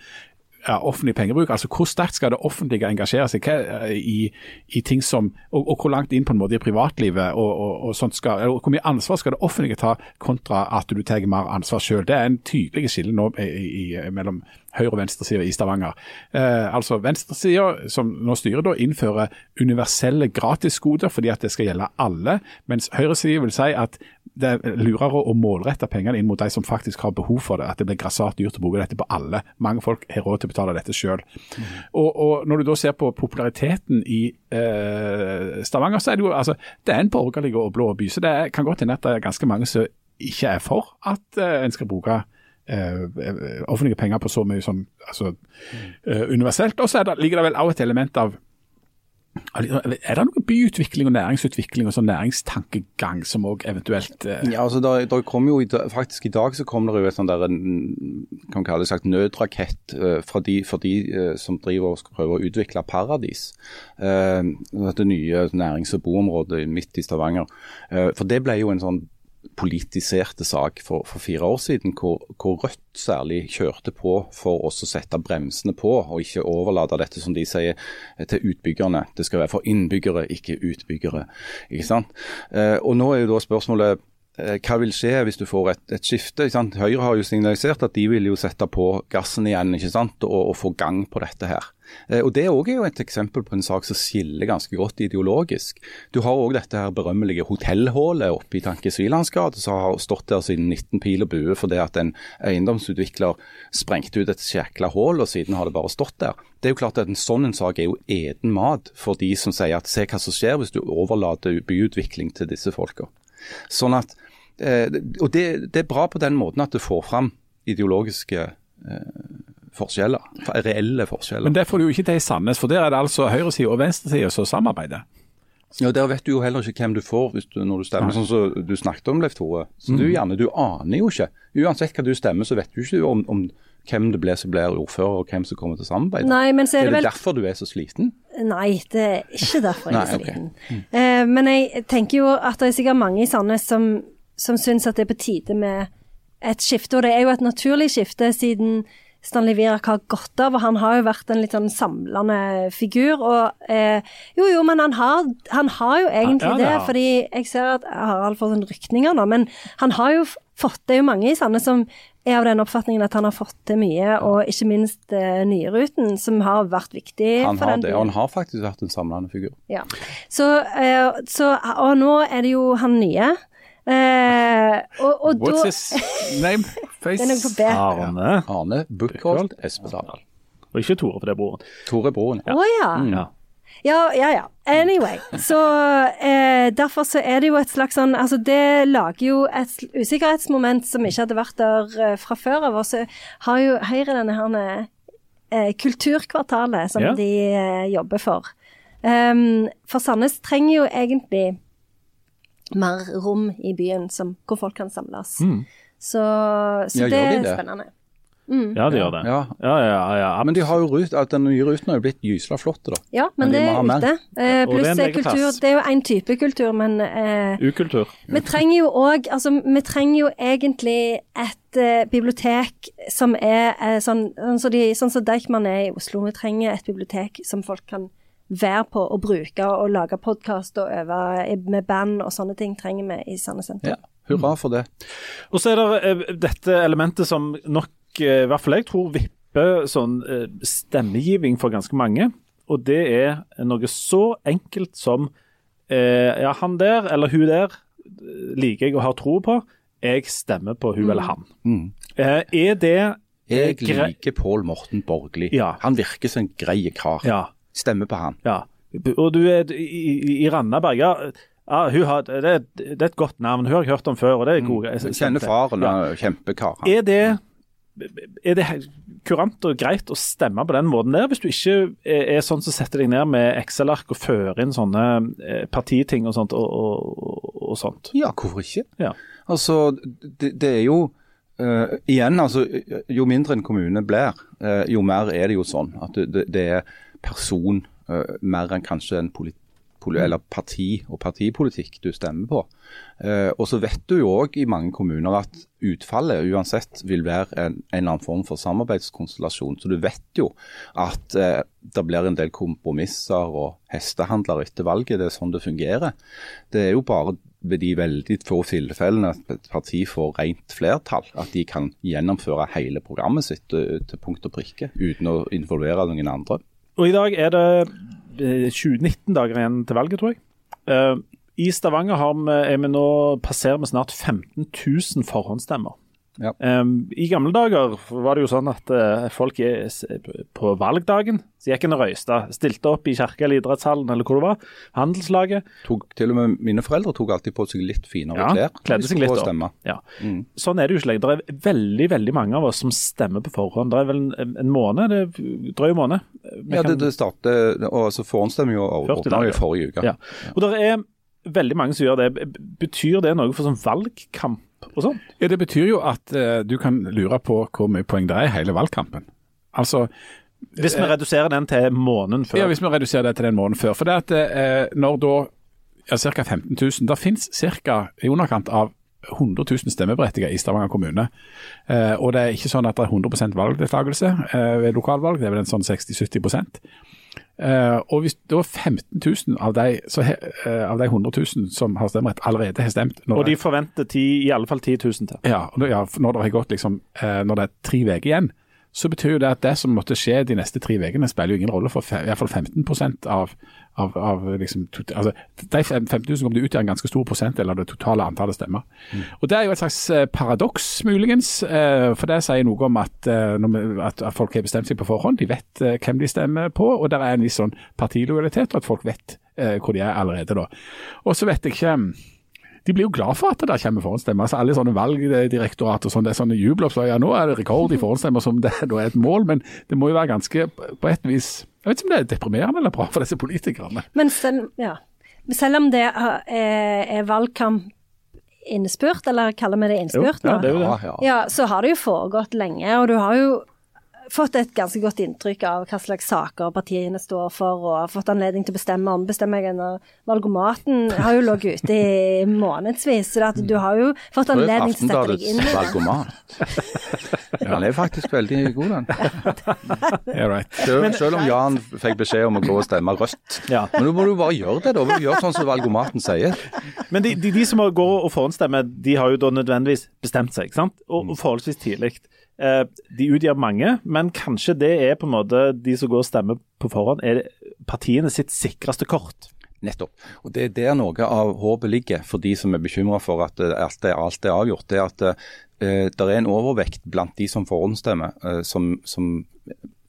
ja, offentlig pengebruk. Altså Hvor sterkt skal det offentlige engasjere seg hva, i, i, ting som, og, og, hvor langt inn på en måte i privatlivet og, og, og sånt skal, eller Hvor mye ansvar skal det offentlige ta kontra at du tar mer ansvar selv. Det er en tydelig skille nå i, i, mellom høyre- og venstresida i Stavanger. Eh, altså Venstresida, som nå styrer, da, innfører universelle gratisgoder fordi at det skal gjelde alle, mens høyresida vil si at det er lurere å målrette pengene inn mot de som faktisk har behov for det. At det blir grassat dyrt å bruke dette på alle. Mange folk har råd til å betale dette sjøl. Mm. Og, og, når du da ser på populariteten i eh, Stavanger, så er det jo altså, det er en borgerlig og blå by. Så det er, kan godt hende at det er ganske mange som ikke er for at eh, en skal bruke eh, offentlige penger på så mye som altså, eh, universelt. Og så ligger det vel også et element av er det noe byutvikling og næringsutvikling og sånn næringstankegang som òg eventuelt eh...
Ja, altså der, der kom jo, Faktisk i dag så kom det jo et sånn der, kan kalle det sagt, nødrakett eh, for de, for de eh, som driver og skal prøve å utvikle Paradis. Uh, dette nye nærings- og boområdet midt i Stavanger. for det ble jo en sånn politiserte sak for, for fire år siden, hvor, hvor, Rødt særlig kjørte på for å sette bremsene på, og ikke overlate dette, som de sier, til utbyggerne. Det skal være for innbyggere, ikke utbyggere. Ikke sant? Eh, og nå er jo da spørsmålet hva vil skje hvis du får et, et skifte? Høyre har jo signalisert at de vil jo sette på gassen igjen ikke? Og, og få gang på dette her. Eh, og Det er også et eksempel på en sak som skiller ganske godt ideologisk. Du har òg dette her berømmelige hotellhullet oppe i Tankesvilands gate, som har stått der siden 19 pil og bue fordi at en eiendomsutvikler sprengte ut et sjekla hull, og siden har det bare stått der. Det er jo klart at En sånn en sak er jo eden mat for de som sier at se hva som skjer hvis du overlater byutvikling til disse folka. Sånn at Eh, og det, det, er bra på den måten at det får fram ideologiske eh, forskjeller. Reelle forskjeller.
Men det får du jo ikke til i Sandnes, for der er det altså høyresida og venstresida som samarbeider.
Ja, Der vet du jo heller ikke hvem du får du, når du stemmer, sånn som så du snakket om, Leif Tore. Så du, mm. Janne, du aner jo ikke. Uansett hva du stemmer, så vet du ikke om, om hvem det blir som blir ordfører, og hvem som kommer til samarbeid.
Nei, men så er, det,
er det
vel...
derfor du er så sliten?
Nei, det er ikke derfor jeg er så sliten. Mm. Eh, men jeg tenker jo at det er sikkert mange i Sandnes som som syns at det er på tide med et skifte. Og det er jo et naturlig skifte, siden Stanley Virak har gått av. Og han har jo vært en litt sånn samlende figur. Og eh, jo, jo, men han har, han har jo egentlig ja, det, det. Fordi jeg ser at Harald får sånne rykninger nå, men han har jo fått Det er jo mange i Sande som er av den oppfatningen at han har fått til mye, og ikke minst eh, Nyruten, som har vært viktig
han
for
den. Det, og han har faktisk vært en samlende figur.
Ja. Så, eh, så, og nå er det jo han nye. Eh, og, og
What's da, his name?
Face? det er på B.
Arne.
Arne Buchholdt Espedal.
Og ikke Tore, for det er broren.
Tore broren,
ja. Å ja.
Mm. ja.
Ja, ja, ja. Anyway. Så eh, derfor så er det jo et slags sånn Altså, det lager jo et usikkerhetsmoment som ikke hadde vært der eh, fra før av. Og så har jo Høyre denne her eh, kulturkvartalet som ja. de eh, jobber for. Um, for Sandnes trenger jo egentlig mer rom i byen som, hvor folk kan samles. Mm. Så, så
ja,
det er
det?
spennende.
Mm. Ja, de gjør det.
Ja. Ja, ja, Men de har jo rut, at den nye ruten har jo blitt gysla flott. da.
Ja, men, men det er ute. Eh, Pluss det, er kultur. Det er jo én type kultur, men eh,
Ukultur.
Vi trenger jo òg Altså, vi trenger jo egentlig et eh, bibliotek som er eh, sånn, sånn som så de, sånn så Deichman er i Oslo. Vi trenger et bibliotek som folk kan være på å bruke og lage podkast og øve med band og sånne ting trenger vi i Sandnes senter.
Ja, hurra for det.
Og så er det eh, dette elementet som nok, eh, i hvert fall jeg tror, vipper sånn eh, stemmegiving for ganske mange. Og det er noe så enkelt som eh, ja, han der eller hun der liker jeg og har tro på. Jeg stemmer på hun eller han.
Mm.
Eh, er det
Jeg liker Pål Morten Borgli.
Ja.
Han virker som en grei kar.
Ja.
Stemmer på han.
ja. Og du er i, i, Randaberg. Ja, ja har, det, er, det er et godt navn. Hun har jeg hørt om før, og det er gode
Jeg Mm. kjenner faren,
Ja.
han er kjempekar.
Er det, er det kurant og greit å stemme på den måten der, hvis du ikke er, sånn som setter deg ned med Excel-ark og fører inn sånne eh, partiting og sånt? Og, og, og sånt?
Ja, hvorfor ikke?
Ja.
Altså, det, det er jo Uh, Igjen, altså, jo mindre en kommune blir, uh, jo mer er det jo sånn at det, det, det er person eh, mer enn kanskje en poli, poli, eller parti og partipolitikk du stemmer på. Eh, og så vet du jo òg i mange kommuner at utfallet uansett vil være en, en eller annen form for samarbeidskonstellasjon. Så du vet jo at eh, det blir en del kompromisser og hestehandler etter valget. Det er sånn det fungerer. Det er jo bare ved de veldig få tilfellene at et parti får rent flertall, at de kan gjennomføre hele programmet sitt eh, til punkt og prikke, uten å involvere noen andre.
Og i dag er det 2019 dager igjen til valget, tror jeg. Eh, I Stavanger har vi, er vi nå, passerer vi snart 15 000 forhåndsstemmer.
Ja.
Um, I gamle dager var det jo sånn at uh, folk på valgdagen så gikk en og røysta. Stilte opp i kirka eller idrettshallen eller hvor det var. Handelslaget.
Tok, til og med mine foreldre tok alltid på seg litt finere
Ja,
klær.
kledde seg litt opp. Ja.
Mm.
Sånn er det jo ikke lenger. Det er veldig veldig mange av oss som stemmer på forhånd. Det er vel en, en måned, det drøy måned. Vi
Ja, det, det starter, og altså forhåndsstemmer
40
jo
dager.
i forrige uke.
Ja. Og det er veldig mange som gjør det. Betyr det noe for sånn valgkamp og sånn?
Ja, Det betyr jo at eh, du kan lure på hvor mye poeng det er i hele valgkampen. Altså,
Hvis vi reduserer den til måneden før.
ja, Hvis vi reduserer det til den måneden før. For det at eh, når da ja, ca. 15 000 Det finnes ca. i underkant av 100 000 stemmeberettigede i Stavanger kommune. Eh, og det er ikke sånn at det er 100 valgdeltakelse eh, ved lokalvalg, det er vel en sånn 60-70 eh, Og hvis da 15 000 av de, så eh, av de 100 000 som har stemmerett, allerede har stemt når
Og de forventer ti, i alle fall 10 000 til.
ja, når- ja, når det har gått liksom, uh, når det er tre uker igjen, så betyr jo det at det som måtte skje de neste tre ukene, spiller jo ingen rolle for i hvert fall 15% av, av, av liksom, altså, De 15 000 kommer til å utgjøre en ganske stor prosentdel av det totale antallet stemmer. Og Det er jo et slags eh, paradoks, muligens. eh, For det sier noe om at, eh, at, at folk har bestemt seg på forhånd. De vet hvem de stemmer på, og det er en viss sånn partilojalitet, og at folk vet eh, hvor de er allerede da. Og så vet jeg ikke de blir jo glad for at det der kommer forhåndsstemmer. Altså alle sånne valgdirektorat og sånn, det er sånne jubeloppslag. Ja, nå er det rekord i forhåndsstemmer som det da er et mål, men det må jo være ganske på et vis Jeg vet ikke om det er deprimerende eller bra for disse politikerne.
Men selv, ja. selv om det er, er valgkamp innspurt, eller kaller vi det innspurt
ja, det det.
Ja, ja.
Ja, så har det jo foregått lenge, og du har jo fått et ganske godt inntrykk av hva slags saker partiene står for, og har fått anledning til å bestemme om bestemmer jeg en Valgomaten har jo ligget ute i månedsvis, så at du har jo fått anledning til å sette deg inn i det.
valgomat. Han er faktisk veldig god, den.
Yeah, right.
Selv, selv om Jan fikk beskjed om å gå og stemme rødt.
Ja.
Men nå må du bare gjøre det, da. du Gjøre sånn som valgomaten sier.
Men de, de, de som går og forhåndsstemmer, de har jo da nødvendigvis bestemt seg, ikke sant? og, og forholdsvis tidlig. Eh, de utgjør mange, men kanskje det er på en måte de som går og stemmer på forhånd, er partiene sitt sikreste kort.
Nettopp. Og Det er der noe av håpet ligger for de som er bekymra for at eh, alt er, alt er avgjort. Det er at uh, det er en overvekt blant de som forhåndsstemmer, uh, som, som,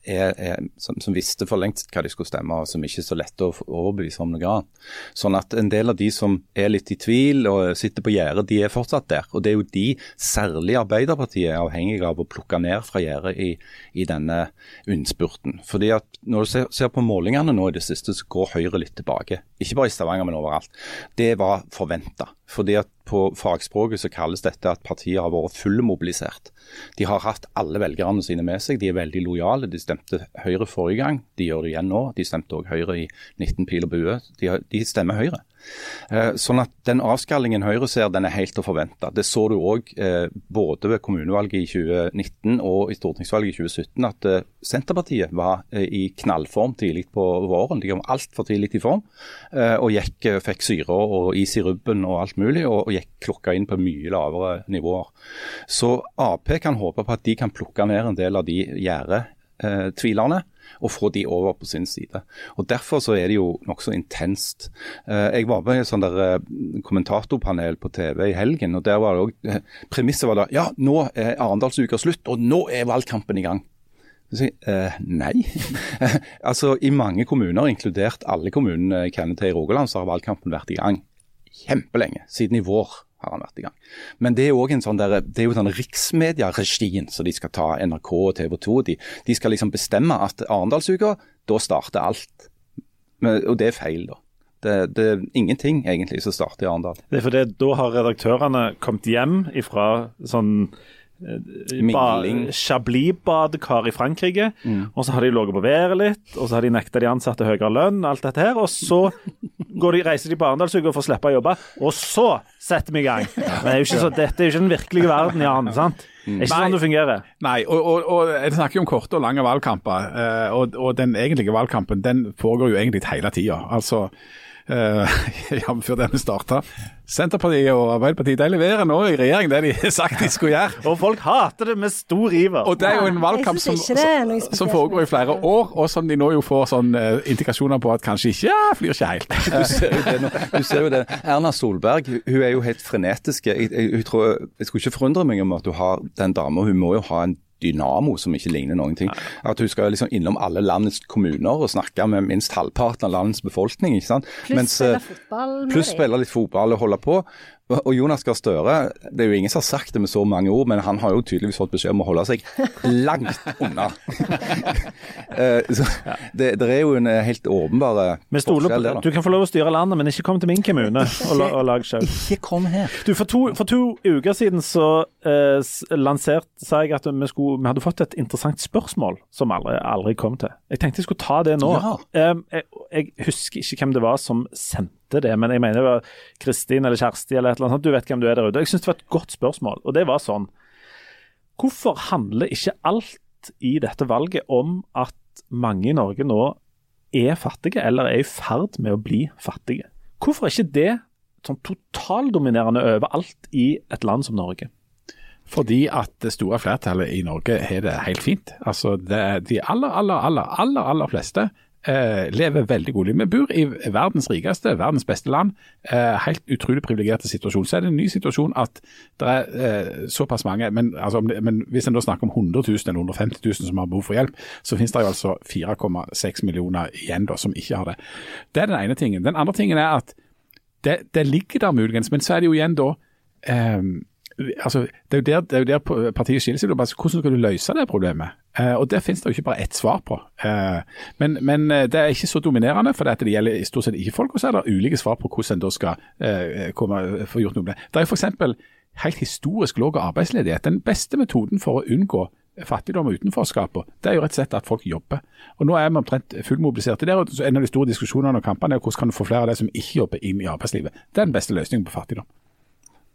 er, er, som, som visste for lengst hva de skulle stemme, og som ikke er så lette å overbevise om noe annet. Sånn at en del av de som er litt i tvil og sitter på gjerdet, de er fortsatt der. Og det er jo de, særlig Arbeiderpartiet, er avhengig av å plukke ned fra gjerdet i, i denne innspurten. Fordi at Når du ser, ser på målingene nå i det siste, så går Høyre litt tilbake. Ikke bare i Stavanger, men overalt. Det var forventa. Fordi at på fagspråket så kalles dette at partiet har vært fullmobilisert. De har hatt alle velgerne sine med seg. De er veldig lojale. De stemte Høyre forrige gang. De gjør det igjen nå. De stemte òg Høyre i 19 pil og bue. De, de stemmer Høyre. Eh, sånn at den avskallingen Høyre ser, den er helt å forvente. Det så du òg eh, både ved kommunevalget i 2019 og i stortingsvalget i 2017, at eh, Senterpartiet var i knallform tidlig på våren. De kom altfor tidlig i form og gikk, fikk syre og is i rubben og alt mulig, og, gikk klokka inn på mye lavere nivåer. Så Ap kan håpe på at de kan plukke ned en del av de gjerdetvilerne og få de over på sin side. Og Derfor så er det jo nokså intenst. Eh, Jeg var med i et sånt der eh, kommentatorpanel på TV i helgen, og der var det også, eh, Premisset var da ja, nå er Arendalsuka slutt, og nå er valgkampen i gang. Så jeg, eh, nei. altså I mange kommuner, inkludert alle kommunene jeg kjenner til i Rogaland, så har valgkampen vært i gang kjempelenge. Siden i vår har han vært i gang. Men det er jo en sånn der, det er jo sånn riksmedieregien som de skal ta, NRK og TV 2. De, de skal liksom bestemme at Arendalsuka, da starter alt. Men, og det er feil, da. Det, det er ingenting egentlig som starter i Arendal.
Det er fordi da har redaktørene kommet hjem ifra sånn. Chablis-badekar i Frankrike. Og så har de ligget på været litt, og så har de nekta de ansatte høyere lønn, alt dette her. Og så går de, reiser de på Arendalsuka for å slippe å jobbe, og så setter vi i gang. Men det er jo ikke så, dette er jo ikke den virkelige verden, Jan. sant? Det er ikke
Nei.
sånn det fungerer.
Nei, og, og, og jeg snakker jo om korte og lange valgkamper. eh, og, og den egentlige valgkampen den foregår jo egentlig hele tida. Altså, eh, ja, før den starta. Senterpartiet og Arbeiderpartiet de leverer nå i regjering det de har sagt de skulle gjøre.
Og folk hater det med stor iver.
Og det er jo en valgkamp som,
er
som, foregår i flere år, og som de nå jo får sånn uh, indikasjoner på at kanskje ikke ja, flyr ikke helt.
Du ser jo det. nå. Du ser jo det. Erna Solberg hun er jo helt frenetisk. Jeg, jeg, jeg, tror, jeg skulle ikke forundre meg om at du har den dama. Hun må jo ha en dynamo som ikke ligner noen ting. At hun skal liksom innom alle landets kommuner og snakke med minst halvparten av landets befolkning. ikke sant?
Pluss
eh,
spille fotball
Pluss spille litt fotball og holde på. Og Jonas Gahr Støre, det er jo ingen som har sagt det med så mange ord, men han har jo tydeligvis fått beskjed om å holde seg langt unna. Eh, så det, det er jo en eh, helt åpenbar eh, forskjell der,
du kan få lov å styre landet, men ikke kom til min kommune og, la, og lag sjau.
Ikke kom her.
Du, for to, for to uker siden så eh, lansert, sa jeg at vi, skulle, vi hadde fått et interessant spørsmål som aldri, aldri kom til. Jeg tenkte jeg skulle ta det nå.
Ja.
Eh, jeg, jeg husker ikke hvem det var som sendte det, men jeg mener det var Kristin eller Kjersti eller et eller annet. Du vet hvem du er der ute. Jeg syns det var et godt spørsmål, og det var sånn Hvorfor handler ikke alt i dette valget om at mange i Norge nå er fattige, eller er i ferd med å bli fattige? Hvorfor er ikke det sånn totaldominerende overalt i et land som Norge?
Fordi at det store flertallet i Norge har det helt fint. Altså, det, De aller, aller, aller, aller, aller fleste eh, lever veldig gode liv. Vi bor i verdens rikeste, verdens beste land. Eh, helt utrolig privilegerte situasjon. Så er det en ny situasjon at det er eh, såpass mange men, altså, men hvis en da snakker om 100 000 eller 150 000 som har behov for hjelp, så finnes det jo altså 4,6 millioner igjen da, som ikke har det. Det er den ene tingen. Den andre tingen er at det, det ligger der muligens, men så er det jo igjen da eh, altså, det, er jo der, er jo der partiet skiller seg. Hvordan skal du løse det problemet? Eh, og Der finnes det jo ikke bare ett svar på. Eh, men, men eh, det er ikke så dominerende, for det gjelder i stort sett ikke folk. Og så er det ulike svar på hvordan en da skal eh, komme, få gjort noe med det. Det er jo f.eks. helt historisk lav arbeidsledighet. Den beste metoden for å unngå fattigdom og utenforskap, det er jo rett og slett at folk jobber. Og Nå er vi omtrent fullmobiliserte der. og En av de store diskusjonene og kampene er hvordan kan du få flere av de som ikke jobber, inn i arbeidslivet. Det er den beste løsningen på fattigdom.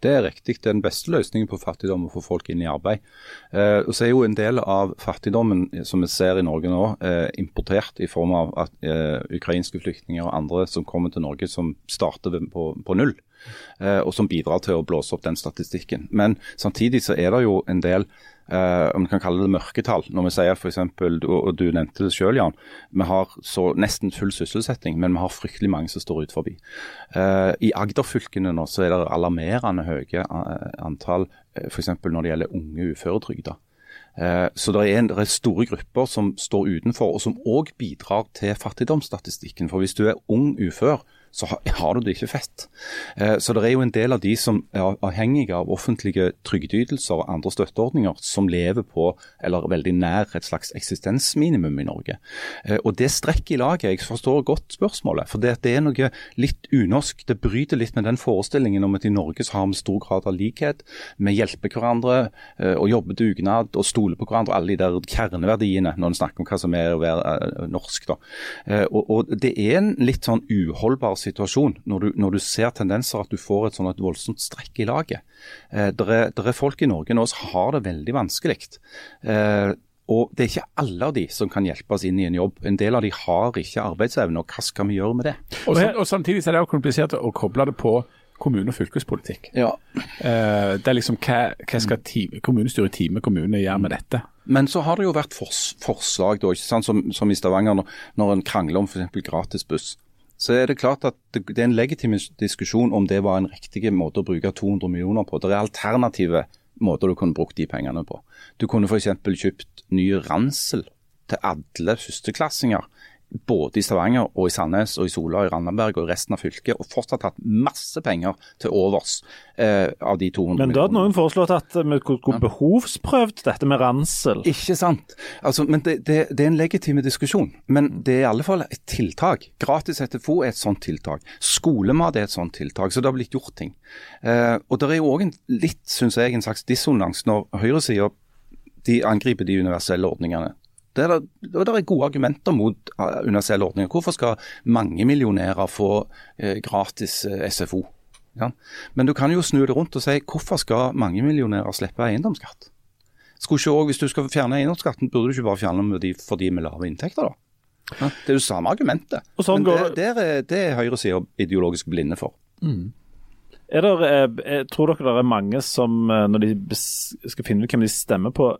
Det er riktig. Den beste løsningen på fattigdom å få folk inn i arbeid. Eh, og så er jo en del av fattigdommen eh, som vi ser i Norge nå, eh, importert i form av at eh, ukrainske flyktninger og andre som kommer til Norge som starter på, på null. Eh, og som bidrar til å blåse opp den statistikken. Men samtidig så er det jo en del eh, om vi kan kalle det mørketall. Når vi sier f.eks., og, og du nevnte det selv, Jan, vi har så nesten full sysselsetting, men vi har fryktelig mange som står ut forbi. Eh, I Agder-fylkene nå så er det alarmerende høye eh, antall eh, f.eks. når det gjelder unge uføretrygda. Eh, Så det er, en, det er store grupper som står utenfor, og som òg bidrar til fattigdomsstatistikken. For hvis du er ung ufør, så har, du det ikke fett. Eh, Så det er jo en del av de som er avhengige av offentlige trygdeytelser og andre støtteordninger, som lever på, eller veldig nær, et slags eksistensminimum i Norge. Eh, Og det strekker i laget. Jeg forstår godt spørsmålet. For det, er noe litt unorsk. Det bryter litt med den forestillingen om at i Norge så har vi stor grad av likhet. Vi hjelper hverandre eh, og jobber dugnad og stoler på hverandre. Alle de der kjerneverdiene når en snakker om hva som er å være norsk. da. Og, og Det er en litt sånn uholdbar situasjon når du, når du ser tendenser at du får et sånn et voldsomt strekk i laget. Eh, det er, er folk i Norge nå som har det veldig vanskelig. Eh, og Det er ikke alle av de som kan hjelpe oss inn i en jobb. En del av de har ikke arbeidsevne, og hva skal vi gjøre med det?
Og, og Samtidig er det jo komplisert å koble det på kommune- og fylkespolitikk.
Ja,
Uh, det er liksom hva, hva skal time, kommunestyret i Time kommune gjøre med dette?
Men så har det jo vært fors forslag, da? Som, som i Stavanger, når, når en krangler om f.eks. gratisbuss. Så er det klart at det, er en legitim diskusjon om det var en riktig måte å bruke 200 millioner på. Det er alternative måter du kunne brukt de pengene på. Du kunne f.eks. kjøpt ny ransel til alle førsteklassinger. Både i Stavanger og i Sandnes og i Sola og i Randaberg og i resten av fylket. Og fortsatt hatt masse penger til overs eh, av de 200
Men da hadde noen foreslått at vi skulle behovsprøvd dette med ransel.
Ikke sant. Altså, men det, det, det er en legitim diskusjon. Men det er i alle fall et tiltak. Gratis SFO er et sånt tiltak. Skolemat er et sånt tiltak. Så det har blitt gjort ting. Eh, og det er jo òg litt, syns jeg, en slags dissonans når høyresida de angriper de universelle ordningene. Det er, det er gode argumenter mot eh, universelle ordninger. Hvorfor skal mangemillionærer få eh, gratis eh, SFO? Ja. Men du kan jo snu det rundt og si hvorfor skal mangemillionærer slippe eiendomsskatt? Skulle ikke også, Hvis du skal fjerne eiendomsskatten, burde du ikke bare fjerne den for de med lave inntekter, da? Ja, det er jo samme argumentet.
Sånn
Men
går-
det, det, er, det er høyresida ideologisk blinde for.
Er der, eh, eh, tror dere det er mange som, når de skal finne ut hvem de stemmer på,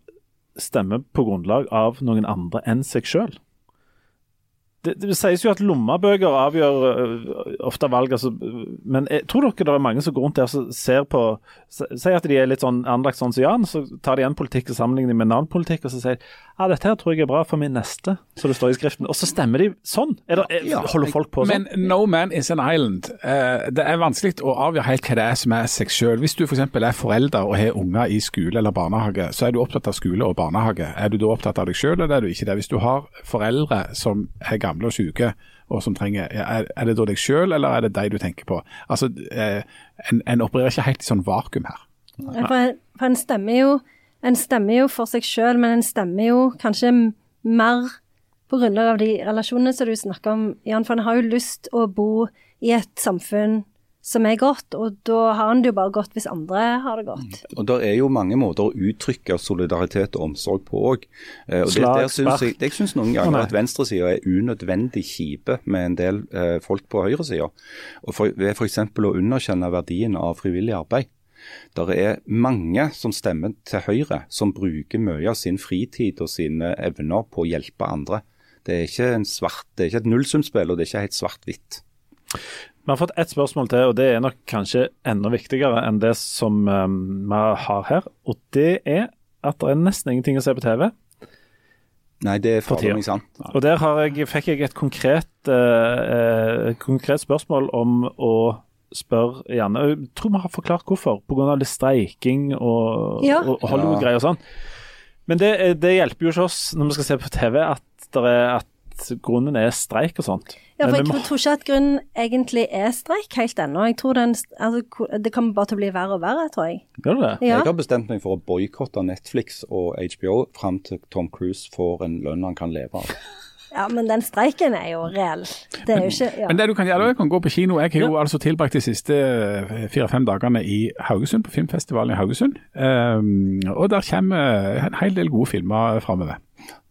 stemmer på grunnlag av noen andre enn seg sjøl? Det, det sies jo at lommebøker avgjør eh, ofte valg, altså, men jeg, tror dere det er mange som går rundt der og ser på Sier at de er litt sånn anlagt sånn som Jan, så tar de en politikk og sammenligner med en annen politikk, og så sier de ja, dette her tror jeg er bra for min neste, så det står i skriften. Og så stemmer de sånn. Er det, er,
Ja,
holder folk på sånn?
Men no man is an island. Uh, det er vanskelig å avgjøre helt hva det er som er seg selv. Hvis du f.eks. er forelder og har unger i skole eller barnehage, så er du opptatt av skole og barnehage. Er du da opptatt av deg selv, eller er du ikke det? Hvis du har foreldre som er gamle og syke, og som trenger, er, er det da deg selv, eller er det deg du tenker på? Altså, eh, en, en opererer ikke helt i sånn vakuum her.
For, for en stemmer jo En stemmer jo for seg sjøl, men en stemmer jo kanskje mer på grunn av de relasjonene som du snakker om, Jan. For en har jo lyst å bo i et samfunn som er godt, og da har en det jo bare godt hvis andre har det godt.
Og Det er jo mange måter å uttrykke solidaritet og omsorg på òg. Det,
Slag,
synes jeg, jeg syns noen ganger at venstresida er unødvendig kjipe med en del eh, folk på høyresida. Og for- Ved f.eks. å underkjenne verdien av frivillig arbeid. Det er mange som stemmer til Høyre, som bruker mye av sin fritid og sine evner på å hjelpe andre. Det er ikke, en svart, det er ikke et nullsumspill, og det er ikke helt svart-hvitt.
Vi har fått ett spørsmål til, og det er nok kanskje enda viktigere enn det som um, vi har her. Og det er at det er nesten ingenting å se på TV.
Nei, det er
For
fader sant.
Og der har jeg, fikk jeg et konkret, uh, uh, konkret spørsmål om å spørre gjerne Jeg tror vi har forklart hvorfor, pga. litt streiking og,
Ja.
og Hollywood-greier og sånn. Men det, det hjelper jo ikke oss når vi skal se på TV at, der er, at grunnen er streik og sånt.
Ja, for jeg
må-
tror ikke at grunnen egentlig er streik helt ennå. Jeg tror den, altså, det kommer bare til å bli verre og verre, tror jeg.
Gjør du det?
Ja.
Jeg har bestemt meg for å boikotte Netflix og HBO fram til Tom Cruise får en lønn han kan leve av.
ja, men den streiken er jo reell. Det er jo ikke ja.
Men det du kan gjøre, du kan gå på kino. Jeg har jo altså tilbrakt de siste eh, fire-fem dagene i Haugesund, på filmfestivalen i Haugesund. Um, og der kommer en hel del gode filmer framover.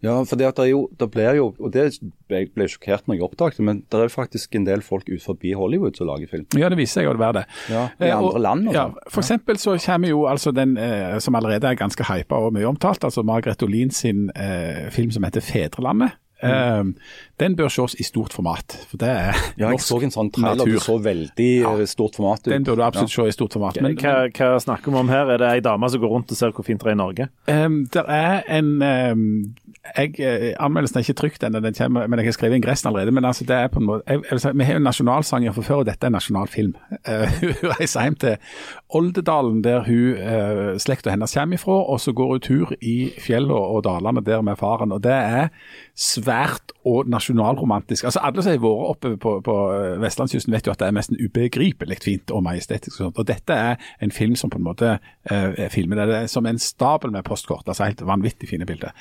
Ja, for det, at det, er jo, det blir jo, og det jeg ble sjokkert når jeg oppdaget, men det er faktisk en del folk ut forbi Hollywood som lager film.
Ja, det viser seg å være det.
Ja, I
Eh,
andre
og-
land og
Ja,
sånn.
for eksempel så kommer jo altså den eh, som allerede er ganske hypa og mye omtalt, altså Margaret Olin sin eh, film som heter 'Fedrelandet'. Eh, den bør ses i stort format. for det er
Ja, jeg
norsk
så en sånn trailer, som så veldig ja. stort format ut.
Den bør du absolutt se i stort format. Men,
hva, hva snakker vi om her? Er det ei dame som går rundt og ser hvor fint det er i Norge?
Um, det er en um, jeg, eh, Anmeldelsen er ikke trykt ennå, den kommer, men jeg har skrevet ingressen allerede. men altså det er på en måte, jeg, jeg si, Vi har jo nasjonalsanger fra før, og dette er en nasjonal film. Eh, hun reiser hjem til Oldedalen, der hun uh, slekta hennes kommer ifra, og så går hun tur i fjellene og dalene der med faren. og Det er svært og nasjonalromantisk. Altså Alle som har vært oppe på, på vestlandskysten vet jo at det er nesten ubegripelig fint og majestetisk. Og, sånt. og dette er en film som på en måte eh, filmen. det, det er som en stabel med postkort. altså Helt vanvittig fine bilder.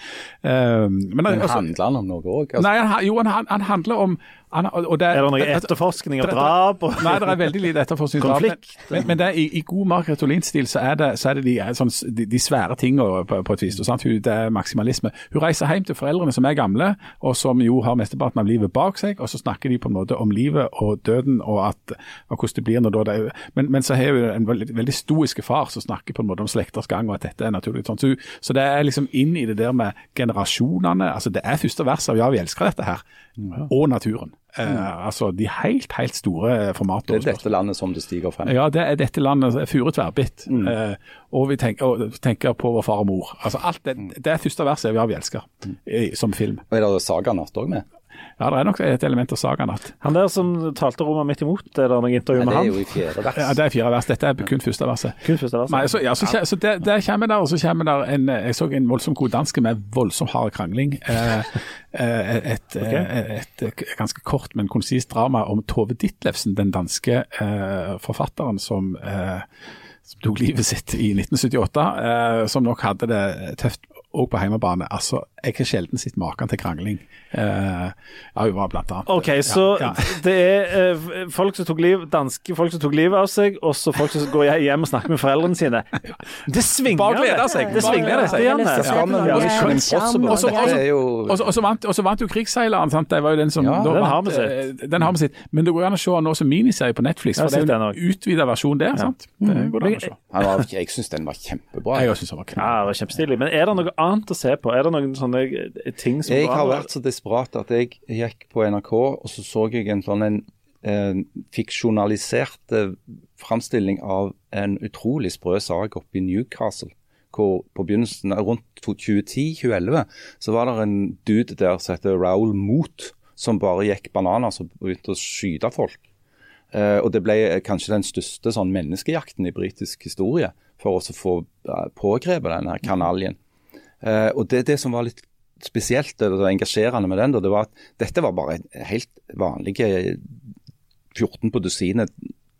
Eh, men,
Men
altså,
handler han om noe òg? Altså,
Nei, han, jo, han, han handler om han, og det,
Er det noe etterforskning av drap? og-
Nei, det er veldig lite etterforskning.
Konflikt.
Men, men det er, i, i god Margaret Olin-stil så det, så er det de, sånn, de, de svære tingene på, på et vis. og Sant? Hun, det er maksimalisme. Hun reiser hjem til foreldrene som er gamle, og som jo har mesteparten av livet bak seg, og så snakker de på en måte om livet og døden og, at, og hvordan det blir når da det er Men, men så har hun en veldig, veldig stoiske far som snakker på en måte om slekters gang, og at dette er naturlig. Sånn. Så, så det er liksom inn i det der med generasjonene. altså Det er første vers av Ja, vi elsker dette her, og naturen. Eh, altså de helt, helt store formatene.
det er dette landet som det stiger frem.
Ja, det er dette landet fure tverrbitt. Eh, og vi tenker, og tenker på vår far og mor. Altså alt det, det er første verset av Ja, vi elsker, i, som film.
Og er det Saganatt òg med?
Ja, det er nok et element av saganatt.
Han der som talte rommet midt imot, er det noe intervju med
det er jo i fjerde vers.
Ja, det er fire vers. Dette er kun første verset.
Kun første vers.
Nei, så, ja, så, så der, der kommer der, og så kommer der en Jeg så en voldsomt god danske med voldsomt hard krangling. Eh, eh, et, okay. et, et ganske kort, men konsist drama om Tove Ditlevsen, den danske eh, forfatteren som, eh, som tok livet sitt i 1978. Eh, som nok hadde det tøft òg på hjemmebane. Altså, jeg har sjelden sett maken til krangling. Uh, ja, hun var blant annet
OK, så
ja, ja.
det er uh, folk som tok liv, danske folk som tok livet av seg, og så folk som går hjem og snakker med foreldrene sine. Det svinger
Bare gleder seg.
Det svinger det.
seg.
og
Og så, vant, vant jo Krigsseileren, sant? det var jo den som
Ja,
da
den har vi sett.
eh, Den har vi sett. Men det går an å se nå som miniserie på Netflix, for det er en utvida versjon der. sant? Det går an å se.
Jeg syns den var kjempebra.
Jeg syns den var
Ja, var kjempestilig. Men er det noe annet å se på? Er det noen sånne eh, ting som
Jeg har vært så desperat at jeg gikk på NRK, og så så jeg en sånn en eh, fiksjonalisert eh, framstilling av en utrolig sprø sak oppe i Newcastle. Hvor på begynnelsen, rundt 2010-2011, så var det en dude der som heter Raoul Moot, som bare gikk bananer og begynte å skyte folk. Eh, og det ble eh, kanskje den største sånn menneskejakten i britisk historie for å få pågrepet denne kanaljen. Eh, og det, det som var litt spesielt eller engasjerende med den, det var at dette var bare en helt vanlig eh, 14 på dusinet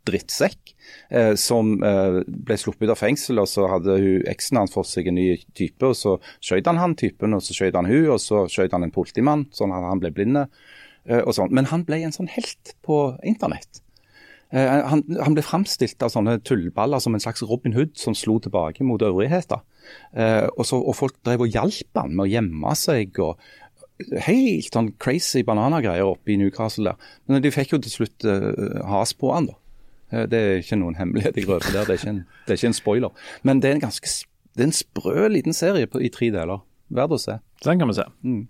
drittsekk eh, som eh, ble sluppet ut av fengsel, og så hadde hun eksen hans fått seg en ny type, og så skjøt han han typen, og så skjøt han hun, og så skjøt han en politimann, sånn at han ble blinde. eh, og sånn. Men han ble en sånn helt på internett. Eh, han, han ble framstilt av sånne tullballer som en slags Robin Hood som slo tilbake mot øvrigheter. Eh, og, så, og folk drev og hjalp han med å gjemme seg og helt sånn crazy bananagreier oppe i Newcastle der. Men de fikk jo til slutt eh, has på han da. Eh, det er ikke noen hemmelighet jeg røper der, det er ikke en, det er ikke en spoiler. Men det er en ganske det er en sprø liten serie på, i tre deler. Verd å se.
Den kan vi se.
Mm.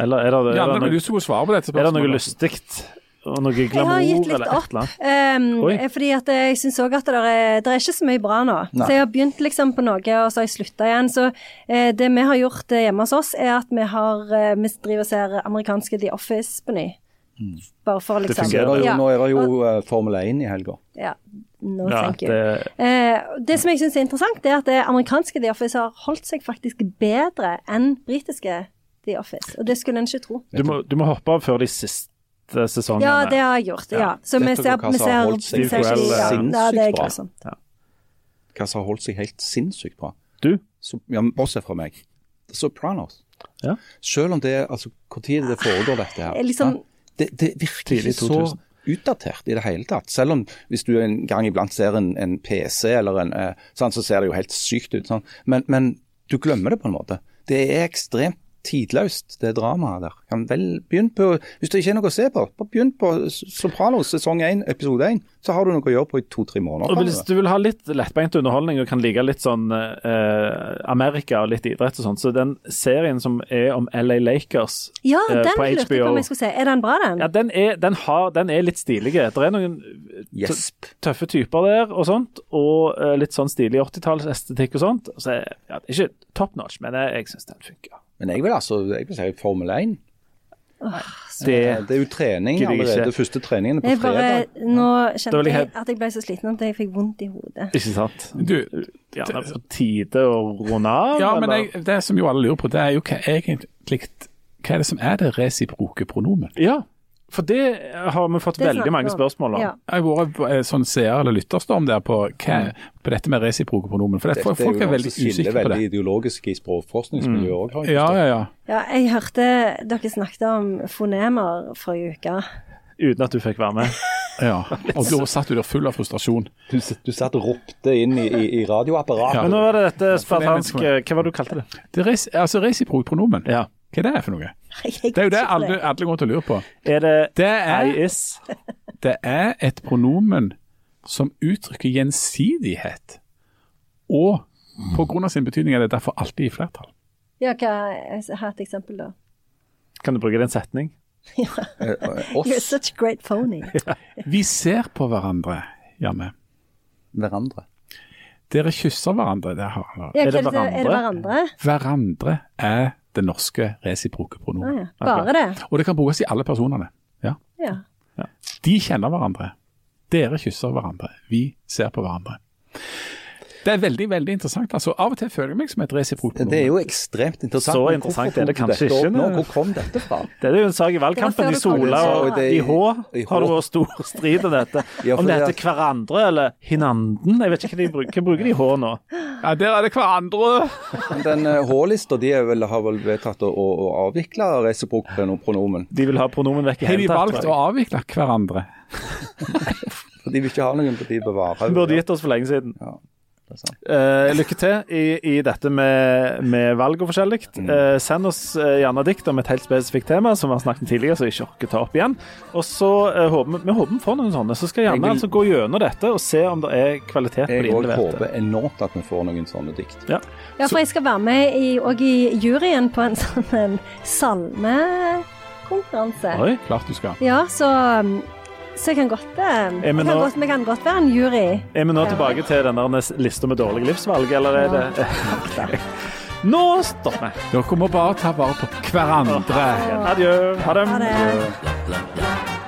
Eller er det, er
Ja,
det,
men
noe, er det noe lystig? Og noe
Jeg har
glamour
gitt litt
eller et
opp.
eller annet?
Um,
Oi.
fordi at jeg syns òg at det er, det er ikke så mye bra nå.
Nei.
Så jeg har begynt liksom på noe, og så har jeg slutta igjen. Så eh, det vi har gjort eh, hjemme hos oss, er at vi har eh, Vi driver og ser amerikanske The Office på ny. Bare for liksom
Så jo,
ja,
Nå er det jo uh, Formel 1 i helga.
ja, no,
Ja,
thank you.
det,
Eh, det som jeg syns er interessant, det er at det amerikanske The Office har holdt seg faktisk bedre enn britiske The Office. Og det skulle en ikke tro.
du, må, du må hoppe av før de siste sesongene.
Ja, det har jeg gjort. Ja. Så vi ser, vi ser,
holdt seg
vi ser
Steve
ja,
Carell
ja, det er grusomt.
Hva som har holdt seg helt sinnssykt bra.
Du?
Så, ja, Bortsett fra meg. The Sopranos.
Ja.
Selv om det er altså, Når det foregår dette her?
Liksom-
det, det virker ikke så utdatert i det hele tatt. Selv om hvis du en gang iblant ser en, en PC eller en eh, sånn, så ser det jo helt sykt ut. Sånn. Men, men du glemmer det på en måte. Det er ekstremt tidløst, det dramaet der. Kan vel begynne på, Hvis det ikke er noe å se på, bare begynn på Sopranos sesong 1, episode 1. Så har du noe å gjøre på i to-tre måneder.
Og hvis du vil ha litt lettbeint underholdning og kan like litt sånn eh, Amerika og litt idrett og sånn, så den serien som er om LA Lakers
Ja,
eh,
den
på
HBO jeg på om jeg skulle se. Er den bra, den?
ja, den, er, den, har, den er litt stilig. Det er noen
Gjesp.
tøffe typer der og sånt, og eh, litt sånn stilig 80-tallsestetikk og sånt. Så ja, det er ikke top notch, men jeg, jeg syns den funker.
Men jeg vil altså jeg vil si Formel 1.
Det,
Det er jo trening allerede. Første treningen er på fredag.
nå kjente
jeg
jeg at jeg ble så sliten at jeg fikk vondt i hodet.
ikke sant?
Du,
Ja, det er på tide å runde av?
ja, men jeg, det som jo alle lurer på, det er jo hva egentlig hva er det som er det resiproke pronomen?
Ja, for det har vi fått veldig mange spørsmål om.
Ja.
Jeg har vært eh, sånn seer- eller lytterstorm der på, hva, på dette med resiproke pronomen. For det,
Dette
folk er veldig usikre på
veldig
det.
ideologisk i språkforskningsmiljøet òg, har jeg
Ja, ja, ja.
Ja, jeg hørte dere snakket om fonemer forrige uke.
Uten at du fikk være med.
ja. Og da satt du der full av frustrasjon.
Du, du satt og ropte inn i, i, i radioapparatet.
Ja.
Men nå var det dette
det
spartanske Hva var det du kalte det?
Det res, altså resiproke pronomen,
Ja.
Hva er det for noe?
Jeg
Det er jo det alle, alle går til å lure på.
Er det
Det
I
er,
is?
det er et pronomen som uttrykker gjensidighet. Og på grunn av sin betydning er det derfor alltid i flertall.
Ja, hva, jeg har et eksempel, da.
Kan du bruke det i en setning?
Eh, eh,
You're such a great phony.
Vi ser på hverandre, Janne.
hverandre.
Dere kysser hverandre. Det har,
Ja,
Er det
hva Er det hverandre?
hverandre er det norske resiproke
Ah, ja. Bare det?
Og det kan brukes i alle personene. Ja.
Ja.
De kjenner hverandre. Dere kysser hverandre. Vi ser på hverandre. Det er veldig veldig interessant. altså Av og til føler jeg meg som et resiprot.
Det er jo ekstremt interessant.
Så interessant er det kanskje ikke,
nå? Hvor kom dette fra?
Det er jo en sak i valgkampen. I Sola og i
Hå
har det vært stor strid om dette. Om det heter hverandre eller hinanden. Jeg vet ikke hva de bruker. Hva bruker de i H nå?
Ja, Der er det hverandre!
Den eh, H-lista de er vel, har vel vedtatt å, å, avvikle resiprok pronomen.
De vil ha pronomen vekk i
Har de valgt å avvikle hverandre?
For de vil ikke ha noen på de bevarer.
De burde gitt oss for lenge siden.
Ja.
Eh, lykke til i, i dette med, med valg og forskjellig. Eh, send oss eh, gjerne dikt om et helt spesifikt tema som vi har snakket om tidligere, så vi ikke orker ta opp igjen. Og så eh, håper vi, håper vi får noen sånne. Så skal jeg gjerne
Jeg vil-
altså gå gjennom dette og se om det er kvalitet på de innleverte.
Jeg håper enormt at vi får noen sånne dikt.
Ja.
Ja, for jeg skal være med i, og i juryen på en sånn en salmekonkurranse.
Oi, klart du skal.
Ja, så, um, så jeg kan godt, eh,
vi
jeg kan
nå-
godt, vi kan godt være en jury.
Er vi nå tilbake til den der lista med dårlige livsvalg, eller er det Nå stopper vi.
Dere må bare ta vare på hverandre.
Adjø. Ha det.
Ha det.